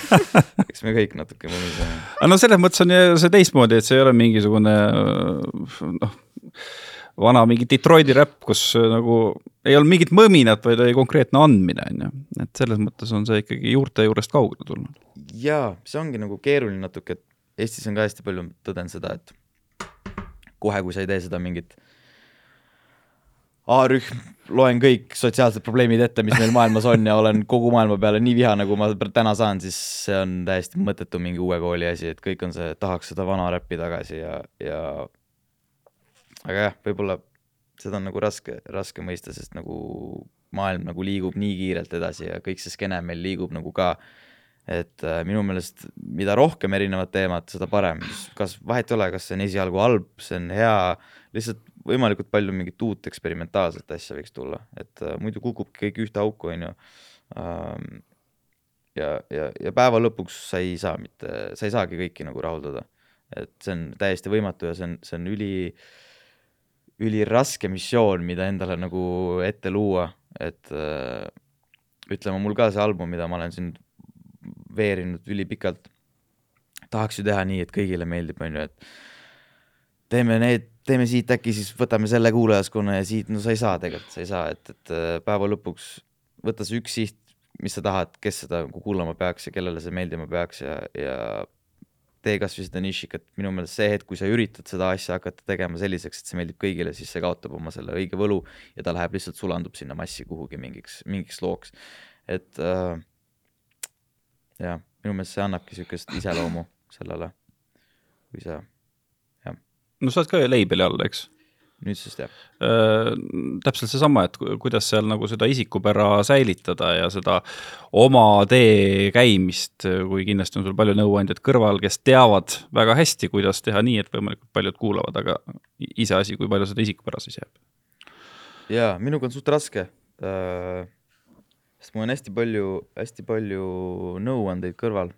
eks me kõik natuke mõmiseme. aga no selles mõttes on ju see teistmoodi, et see ei ole mingisugune noh vana mingi Detroiti räpp, kus äh, nagu ei olnud mingit mõminat, vaid oli konkreetne andmine, on ju. et selles mõttes on see ikkagi juurte juurest kaugele tulnud. jaa, see ongi nagu keeruline natuke, et Eestis on ka hästi palju tõdenud seda, et kohe, kui sa ei tee seda mingit A-rühm, loen kõik sotsiaalsed probleemid ette, mis meil maailmas on ja olen kogu maailma peale nii vihane, kui ma täna saan, siis see on täiesti mõttetu mingi uue kooli asi, et kõik on see, tahaks seda vana räppi tagasi ja, ja aga jah, võib-olla seda on nagu raske, raske mõista, sest nagu maailm nagu liigub nii kiirelt edasi ja kõik see skeene meil liigub nagu ka. Et äh, minu meelest mida rohkem erinevat teemat, seda parem, kas vahet ei ole, kas see on esialgu halb, see on hea, lihtsalt võimalikult palju mingit uut eksperimentaalset asja võiks tulla, et äh, muidu kukubki kõik ühte auku, on ju ähm,. ja, ja, ja päeva lõpuks sa ei saa mitte, sa ei saagi kõiki nagu rahuldada, et see on täiesti võimatu ja see on, see on üli, üliraske missioon, mida endale nagu ette luua, et äh, ütleme, mul ka see album, mida ma olen siin veerinud ülipikalt. tahaks ju teha nii, et kõigile meeldib, on ju, et teeme need, teeme siit äkki siis võtame selle kuulajaskonna ja siit, no sa ei saa tegelikult, sa ei saa, et, et äh, päeva lõpuks võta see üks siht, mis sa tahad, kes seda kuulama peaks ja kellele see meeldima peaks ja, ja tee kasvõi seda nišikat, minu meelest see hetk, kui sa üritad seda asja hakata tegema selliseks, et see meeldib kõigile, siis see kaotab oma selle õige võlu ja ta läheb lihtsalt sulandub sinna massi kuhugi mingiks, mingiks looks. et äh, jah, minu meelest see annabki niisugust iseloomu sellele, kui sa, jah. no sa oled ka ju label'i all, eks? Nüüdsest jah äh,. täpselt seesama, et kuidas seal nagu seda isikupära säilitada ja seda oma tee käimist, kui kindlasti on sul palju nõuandjaid kõrval, kes teavad väga hästi, kuidas teha nii, et võimalikult paljud kuulavad, aga iseasi, kui palju seda isikupära siis jääb. jaa, minuga on suht raske äh sest mul on hästi palju, hästi palju nõuandeid kõrval,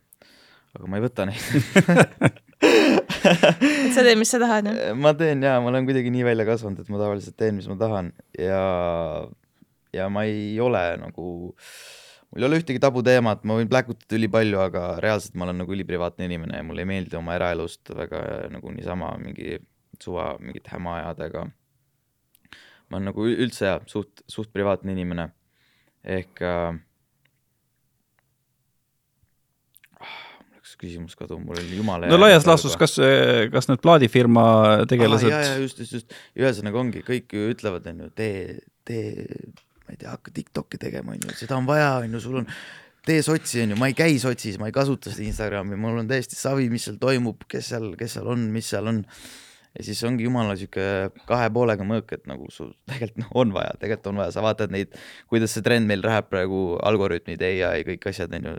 aga ma ei võta neid et sa teed, mis sa tahad, jah? ma teen jaa, ma olen kuidagi nii välja kasvanud, et ma tavaliselt teen, mis ma tahan. Ja, ja ma ei ole nagu, mul ei ole ühtegi tabuteemat, ma võin pläkutada ülipalju, aga reaalselt ma olen nagu üliprivaatne inimene ja mulle ei meeldi oma eraelust väga nagu niisama mingi suva mingit häma ajada, ega ma olen nagu üldse jah, suht, suht privaatne inimene. Ehk äh, mul läks küsimus kaduma, mul oli jumala no laias laastus, kas, kas need plaadifirma tegelased ah,? just, just, just, ühesõnaga ongi, kõik ju ütlevad, on ju, tee, tee, ma ei tea, hakka Tiktoki tegema, on ju, seda on vaja, on ju, sul on tee sotsi, on ju, ma ei käi sotsis, ma ei kasuta seda Instagrami, mul on täiesti savi, mis seal toimub, kes seal, kes seal on, mis seal on. Ja siis ongi jumala sihuke kahe poolega mõõk, et nagu sul tegelikult noh, on vaja, tegelikult on vaja, sa vaatad neid, kuidas see trend meil läheb praegu, algoritmid, ai, kõik asjad on ju.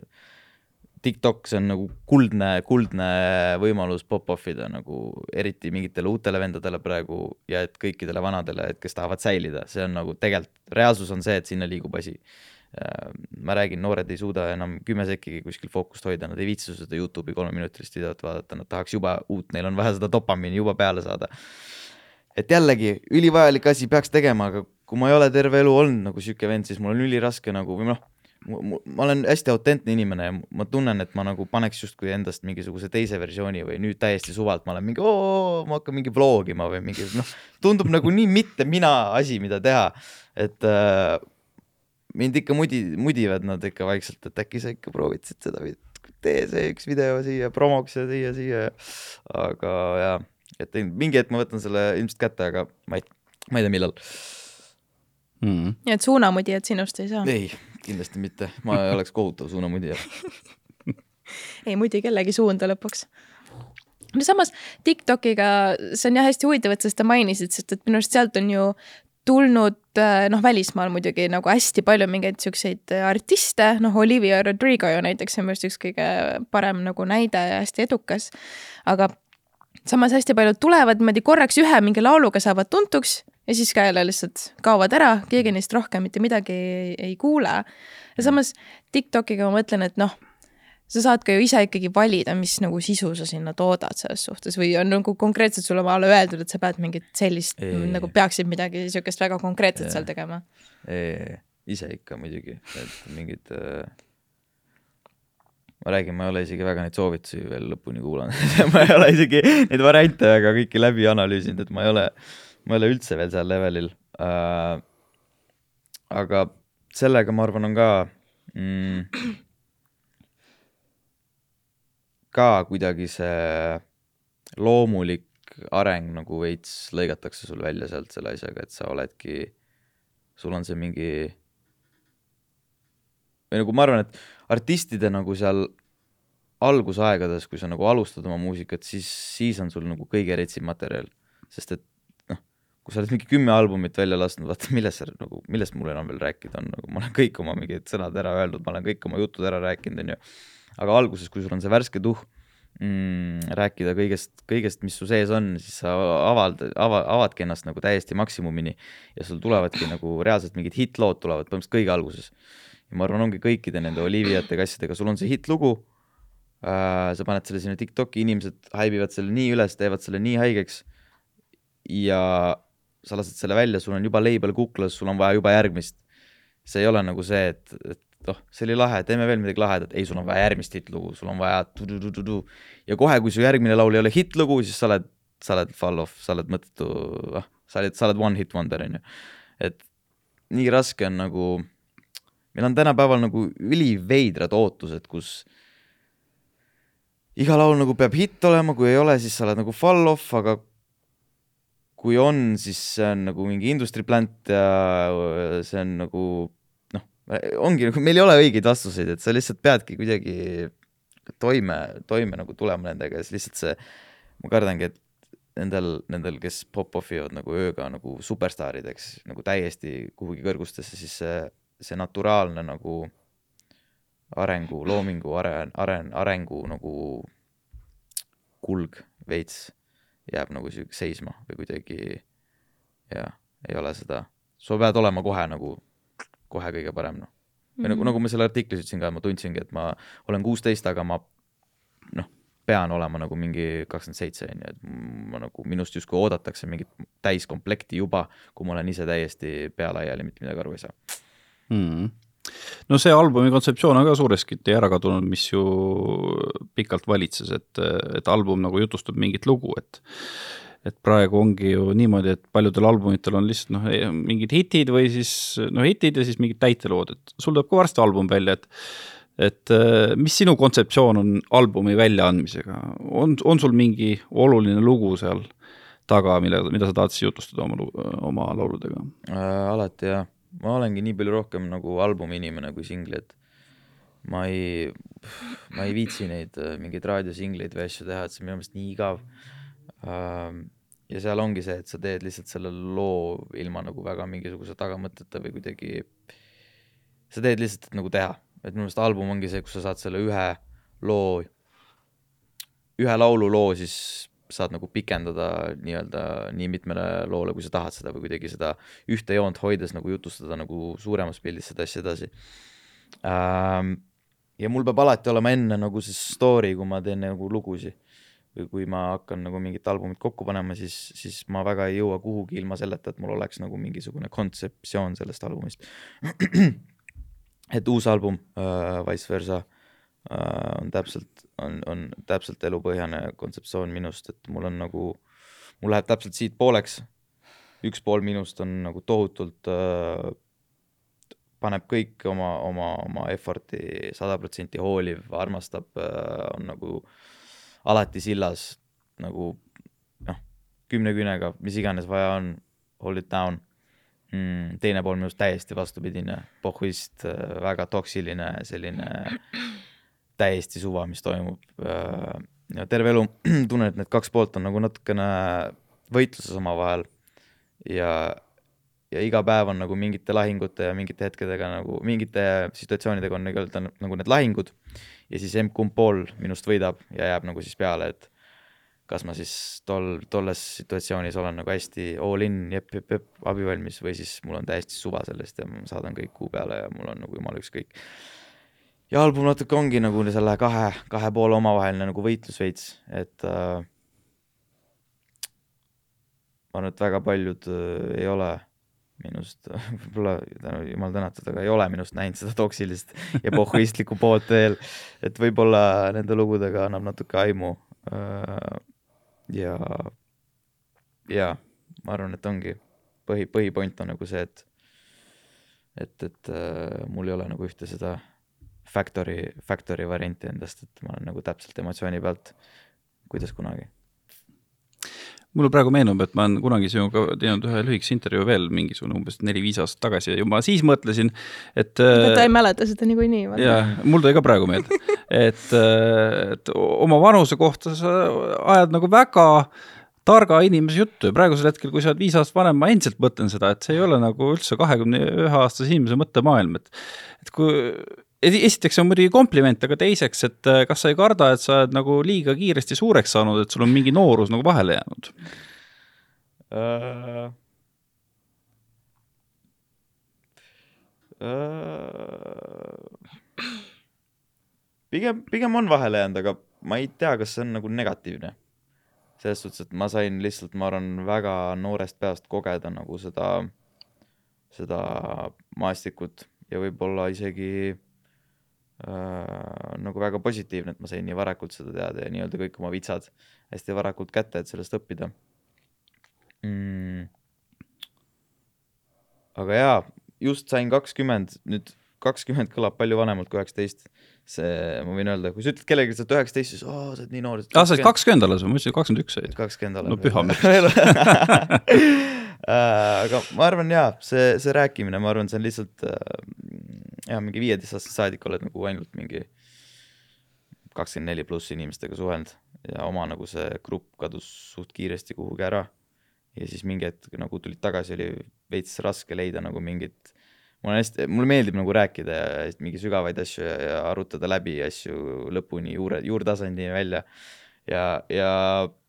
TikTok, see on nagu kuldne, kuldne võimalus pop-off ida nagu eriti mingitele uutele vendadele praegu ja et kõikidele vanadele, et kes tahavad säilida, see on nagu tegelikult, reaalsus on see, et sinna liigub asi Äh, ma räägin, noored ei suuda enam kümme sekkigi kuskil fookust hoida, nad ei viitsi seda Youtube'i kolmeminutilist videot vaadata, nad tahaks juba uut, neil on vaja seda dopamiini juba peale saada. et jällegi ülivajalik asi peaks tegema, aga kui ma ei ole terve elu olnud nagu sihuke vend, siis mul on üliraske nagu või noh, ma olen hästi autentne inimene ja ma tunnen, et ma nagu paneks justkui endast mingisuguse teise versiooni või nüüd täiesti suvalt ma olen mingi, ma hakkan mingi vlogima või mingi noh, tundub nagu nii mitte mina asi, mida teha, et äh, mind ikka mudi, mudivad nad ikka vaikselt, et äkki sa ikka proovitasid seda tee see üks video siia, promoks ja siia, siia. aga jaa, et mingi hetk ma võtan selle ilmselt kätte, aga ma ei, ma ei tea, millal mm.. nii et suunamudijat sinust ei saa? ei, kindlasti mitte, ma oleks kohutav suunamudija. Ei mudi kellegi suunda lõpuks. No samas TikTokiga, see on jah hästi huvitav, et sa seda mainisid, sest et minu arust sealt on ju tulnud äh, noh, välismaal muidugi nagu hästi palju mingeid siukseid äh, artiste, noh, Olivia Rodrigo ju näiteks on minu arust üks kõige parem nagu näide ja hästi edukas. aga samas hästi paljud tulevad niimoodi korraks ühe mingi lauluga saavad tuntuks ja siis ka jälle lihtsalt kaovad ära, keegi neist rohkem mitte midagi ei, ei kuule. ja samas TikTokiga ma mõtlen, et noh sa saad ka ju ise ikkagi valida, mis nagu sisu sa sinna toodad selles suhtes või on nagu konkreetselt sulle maale öeldud, et sa pead mingit sellist ei, nagu peaksid midagi niisugust väga konkreetset seal tegema? ise ikka muidugi, et mingid äh, ma räägin, ma ei ole isegi väga neid soovitusi veel lõpuni kuulanud ma ei ole isegi neid variante väga kõiki läbi analüüsinud, et ma ei ole, ma ei ole üldse veel seal levelil äh,. aga sellega, ma arvan, on ka mm, ka kuidagi see loomulik areng nagu veits lõigatakse sul välja sealt selle asjaga, et sa oledki, sul on see mingi või nagu ma arvan, et artistide nagu seal algusaegades, kui sa nagu alustad oma muusikat, siis, siis on sul nagu kõige retsim materjal, sest et kui sa oled mingi kümme albumit välja lasknud, vaata millest sa nagu, millest mul enam veel rääkida on, nagu ma olen kõik oma mingid sõnad ära öeldud, ma olen kõik oma jutud ära rääkinud, onju. aga alguses, kui sul on see värske tuhh mm, rääkida kõigest, kõigest, mis su sees on, siis sa avald-, ava-, avadki ennast nagu täiesti maksimumini ja sul tulevadki nagu reaalselt mingid hittlood tulevad põhimõtteliselt kõige alguses. ja ma arvan, ongi kõikide nende Oliviate kassidega, sul on see hittlugu äh,, sa paned selle sinna TikToki, inimesed haibivad selle nii üles, teevad selle nii haigeks ja sa lased selle välja, sul on juba label kuklas, sul on vaja juba järgmist. see ei ole nagu see, et, et noh, see oli lahe, teeme veel midagi lahedat, ei, sul on vaja järgmist hittlugu, sul on vaja tu-tu-tu-tu-tu. ja kohe, kui su järgmine laul ei ole hittlugu, siis sa oled, sa oled fall off, sa oled mõttetu, ah, sa oled, sa oled one hit wonder, on ju. et nii raske on nagu, meil on tänapäeval nagu üliveidrad ootused, kus iga laul nagu peab hitt olema, kui ei ole, siis sa oled nagu fall off, aga kui on, siis see on nagu mingi industry plant ja see on nagu ongi nagu, meil ei ole õigeid vastuseid, et sa lihtsalt peadki kuidagi toime, toime nagu tulema nendega ja siis lihtsalt see, ma kardangi, et nendel, nendel, kes pop-off ivad nagu ööga nagu superstaarideks nagu täiesti kuhugi kõrgustesse, siis see, see naturaalne nagu arengu, loomingu aren-, aren-, arengu nagu kulg veits jääb nagu sihuke seisma või kuidagi jah, ei ole seda, sa pead olema kohe nagu kohe kõige parem, noh. või nagu, mhm. nagu ma selle artiklis ütlesin ka, ma tundsingi, et ma olen kuusteist, aga ma noh, pean olema nagu mingi kakskümmend seitse, on ju, et ma nagu, minust justkui oodatakse mingit täiskomplekti juba, kui ma olen ise täiesti pea laiali, mitte midagi aru ei saa mm no see albumi kontseptsioon on ka suuresti ära kadunud, mis ju pikalt valitses, et, et album nagu jutustab mingit lugu, et et praegu ongi ju niimoodi, et paljudel albumitel on lihtsalt noh, mingid hitid või siis noh, hitid ja siis mingid täitelood, et sul tuleb ka varsti album välja, et et mis sinu kontseptsioon on albumi väljaandmisega, on, on sul mingi oluline lugu seal taga, mille, mida sa tahad siis jutustada oma, oma lauludega äh,? alati jah, ma olengi nii palju rohkem nagu albumi inimene kui singli, et ma ei, ma ei viitsi neid äh, mingeid raadiosingleid või asju teha, et see on minu meelest nii igav. Äh, ja seal ongi see, et sa teed lihtsalt selle loo ilma nagu väga mingisuguse tagamõtteta või kuidagi, sa teed lihtsalt, et nagu teha, et minu meelest album ongi see, kus sa saad selle ühe loo, ühe laululoo siis saad nagu pikendada nii-öelda nii mitmele loole, kui sa tahad seda või kuidagi seda ühte joont hoides nagu jutustada nagu suuremas pildis seda asja edasi ähm,. ja mul peab alati olema enne nagu see story, kui ma teen nagu lugusid või kui ma hakkan nagu mingit albumit kokku panema, siis, siis ma väga ei jõua kuhugi ilma selleta, et mul oleks nagu mingisugune kontseptsioon sellest albumist. et uus album äh,, Vice versa äh,, on täpselt, on, on täpselt elupõhjane kontseptsioon minust, et mul on nagu, mul läheb täpselt siit pooleks. üks pool minust on nagu tohutult äh, paneb kõik oma, oma, oma effort'i sada protsenti hooliv, armastab, äh, on nagu äh, alati sillas nagu noh, kümne küünega, mis iganes vaja on, hold it down mm,. teine pool minust täiesti vastupidine, pohhuist, äh, väga toksiline, selline täiesti suva, mis toimub. Äh, ja terve elu tunnen, et need kaks poolt on nagu natukene võitluses omavahel ja, ja iga päev on nagu mingite lahingute ja mingite hetkedega nagu mingite situatsioonidega on nii-öelda nagu need lahingud ja siis emb-kumb pool minust võidab ja jääb nagu siis peale, et kas ma siis tol, tolles situatsioonis olen nagu hästi all in, jep, jep, jep, abivalmis või siis mul on täiesti suva sellest ja ma saadan kõik kuu peale ja mul on nagu jumala ükskõik. Ja album natuke ongi nagu selle kahe, kahe poole omavaheline nagu võitlus veits, et äh, ma arvan, et väga paljud äh, ei ole minust, võib-olla tänu jumal tänatud, aga ei ole minust näinud seda toksilist ja pohhuistlikku poolt veel. et võib-olla nende lugudega annab natuke aimu. Äh, ja, ja ma arvan, et ongi põhi, põhipoint on nagu see, et, et, et äh, mul ei ole nagu ühte seda Factory, Factory varianti endast, et ma olen nagu täpselt emotsiooni pealt, kuidas kunagi mulle praegu meenub, et ma olen kunagi sinuga teinud ühe lühikese intervjuu veel mingisugune umbes neli-viis aastat tagasi ja ma siis mõtlesin, et. ta ei mäleta seda niikuinii. jah, mul tuli ka praegu meelde, et, et oma vanuse kohta sa ajad nagu väga targa inimese juttu ja praegusel hetkel, kui sa oled viis aastat vanem, ma endiselt mõtlen seda, et see ei ole nagu üldse kahekümne ühe aastase inimese mõttemaailm, et, et kui esiteks on muidugi kompliment, aga teiseks, et äh, kas sa ei karda, et sa oled nagu liiga kiiresti suureks saanud, et sul on mingi noorus nagu vahele jäänud uh...? Uh... pigem, pigem on vahele jäänud, aga ma ei tea, kas see on nagu negatiivne. selles suhtes, et ma sain lihtsalt, ma arvan, väga noorest peast kogeda nagu seda, seda maastikut ja võib-olla isegi nagu väga positiivne, et ma sain nii varakult seda teada ja nii-öelda kõik oma vitsad hästi varakult kätte, et sellest õppida mm.. aga jaa, just sain kakskümmend, nüüd kakskümmend kõlab palju vanemalt kui üheksateist. see, ma võin öelda, kui sa ütled kellelegi, et sa oled üheksateist, siis aa, sa oled nii noor. aa, sa oled kakskümmend alles või? ma ütlesin kakskümmend üks olid. kakskümmend olen. no püha müts äh, aga ma arvan jaa, see, see rääkimine, ma arvan, see on lihtsalt jah, mingi viieteistaastast saadik oled nagu ainult mingi kakskümmend neli pluss inimestega suhelnud ja oma nagu see grupp kadus suht kiiresti kuhugi ära. ja siis mingi hetk nagu tulid tagasi, oli veits raske leida nagu mingit, mul on hästi, mulle meeldib nagu rääkida ja mingi sügavaid asju ja, ja arutada läbi asju lõpuni juure, juurtasandini välja. ja, ja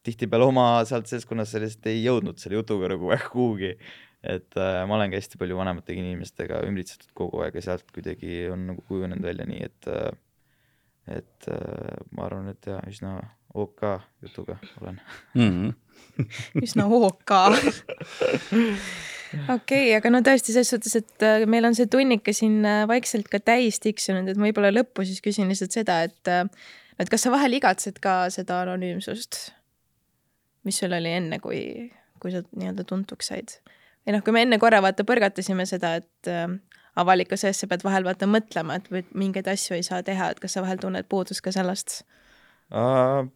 tihtipeale oma sealt seltskonnast sellest ei jõudnud selle jutuga nagu kuhugi et äh, ma olengi hästi palju vanematega inimestega ümbritsetud kogu aeg ja sealt kuidagi on nagu kujunenud välja nii, et äh, et äh, ma arvan, et jaa, üsna OK jutuga olen mm. -hmm. üsna OK okei okay,, aga no tõesti selles suhtes, et äh, meil on see tunnike siin äh, vaikselt ka täis tiksunud, et ma võib-olla lõppu siis küsin lihtsalt seda, et äh, et kas sa vahel igatsed ka seda anonüümsust, mis sul oli enne, kui, kui sa nii-öelda tuntuks said? Või noh, kui me enne korra vaata põrgatasime seda, et äh, avalikkuse ees sa pead vahel vaata mõtlema, et mingeid asju ei saa teha, et kas sa vahel tunned puudust ka sellest uh,?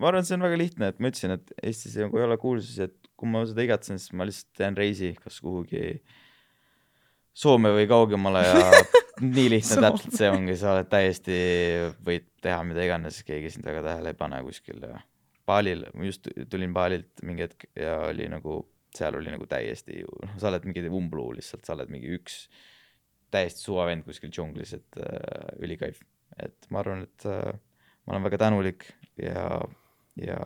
ma arvan, et see on väga lihtne, et ma ütlesin, et Eestis nagu ei ole kuulsusi, et kui ma seda igatsen, siis ma lihtsalt teen reisi kas kuhugi Soome või kaugemale ja nii lihtne täpselt see ongi, sa oled täiesti, võid teha mida iganes, keegi sind väga tähele ei pane kuskil ja Balil, just tulin Balilt mingi hetk ja oli nagu seal oli nagu täiesti ju, noh, sa oled mingi umbluu lihtsalt, sa oled mingi üks täiesti suvavend kuskil džunglis, et äh, ülikaif. et ma arvan, et äh, ma olen väga tänulik ja, ja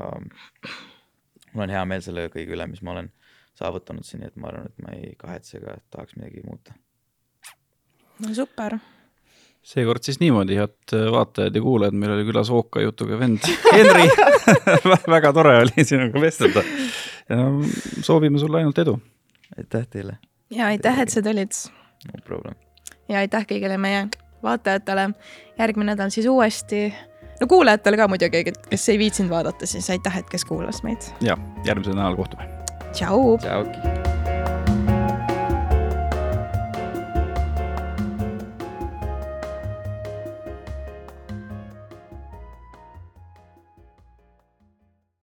mul on hea meel selle kõige üle, mis ma olen saavutanud siin, nii et ma arvan, et ma ei kahetse ega tahaks midagi muuta. no super seekord siis niimoodi, head vaatajad ja kuulajad, meil oli külas Ooka jutuga vend Henri väga tore oli sinuga vestelda soovime sulle ainult edu. aitäh teile. ja aitäh, et sa tulid. no problem. ja aitäh kõigile meie vaatajatele. järgmine nädal siis uuesti, no kuulajatele ka muidugi, kes ei viitsinud vaadata, siis aitäh, et kes kuulas meid. ja järgmisel nädalal kohtume. tšau. tšau.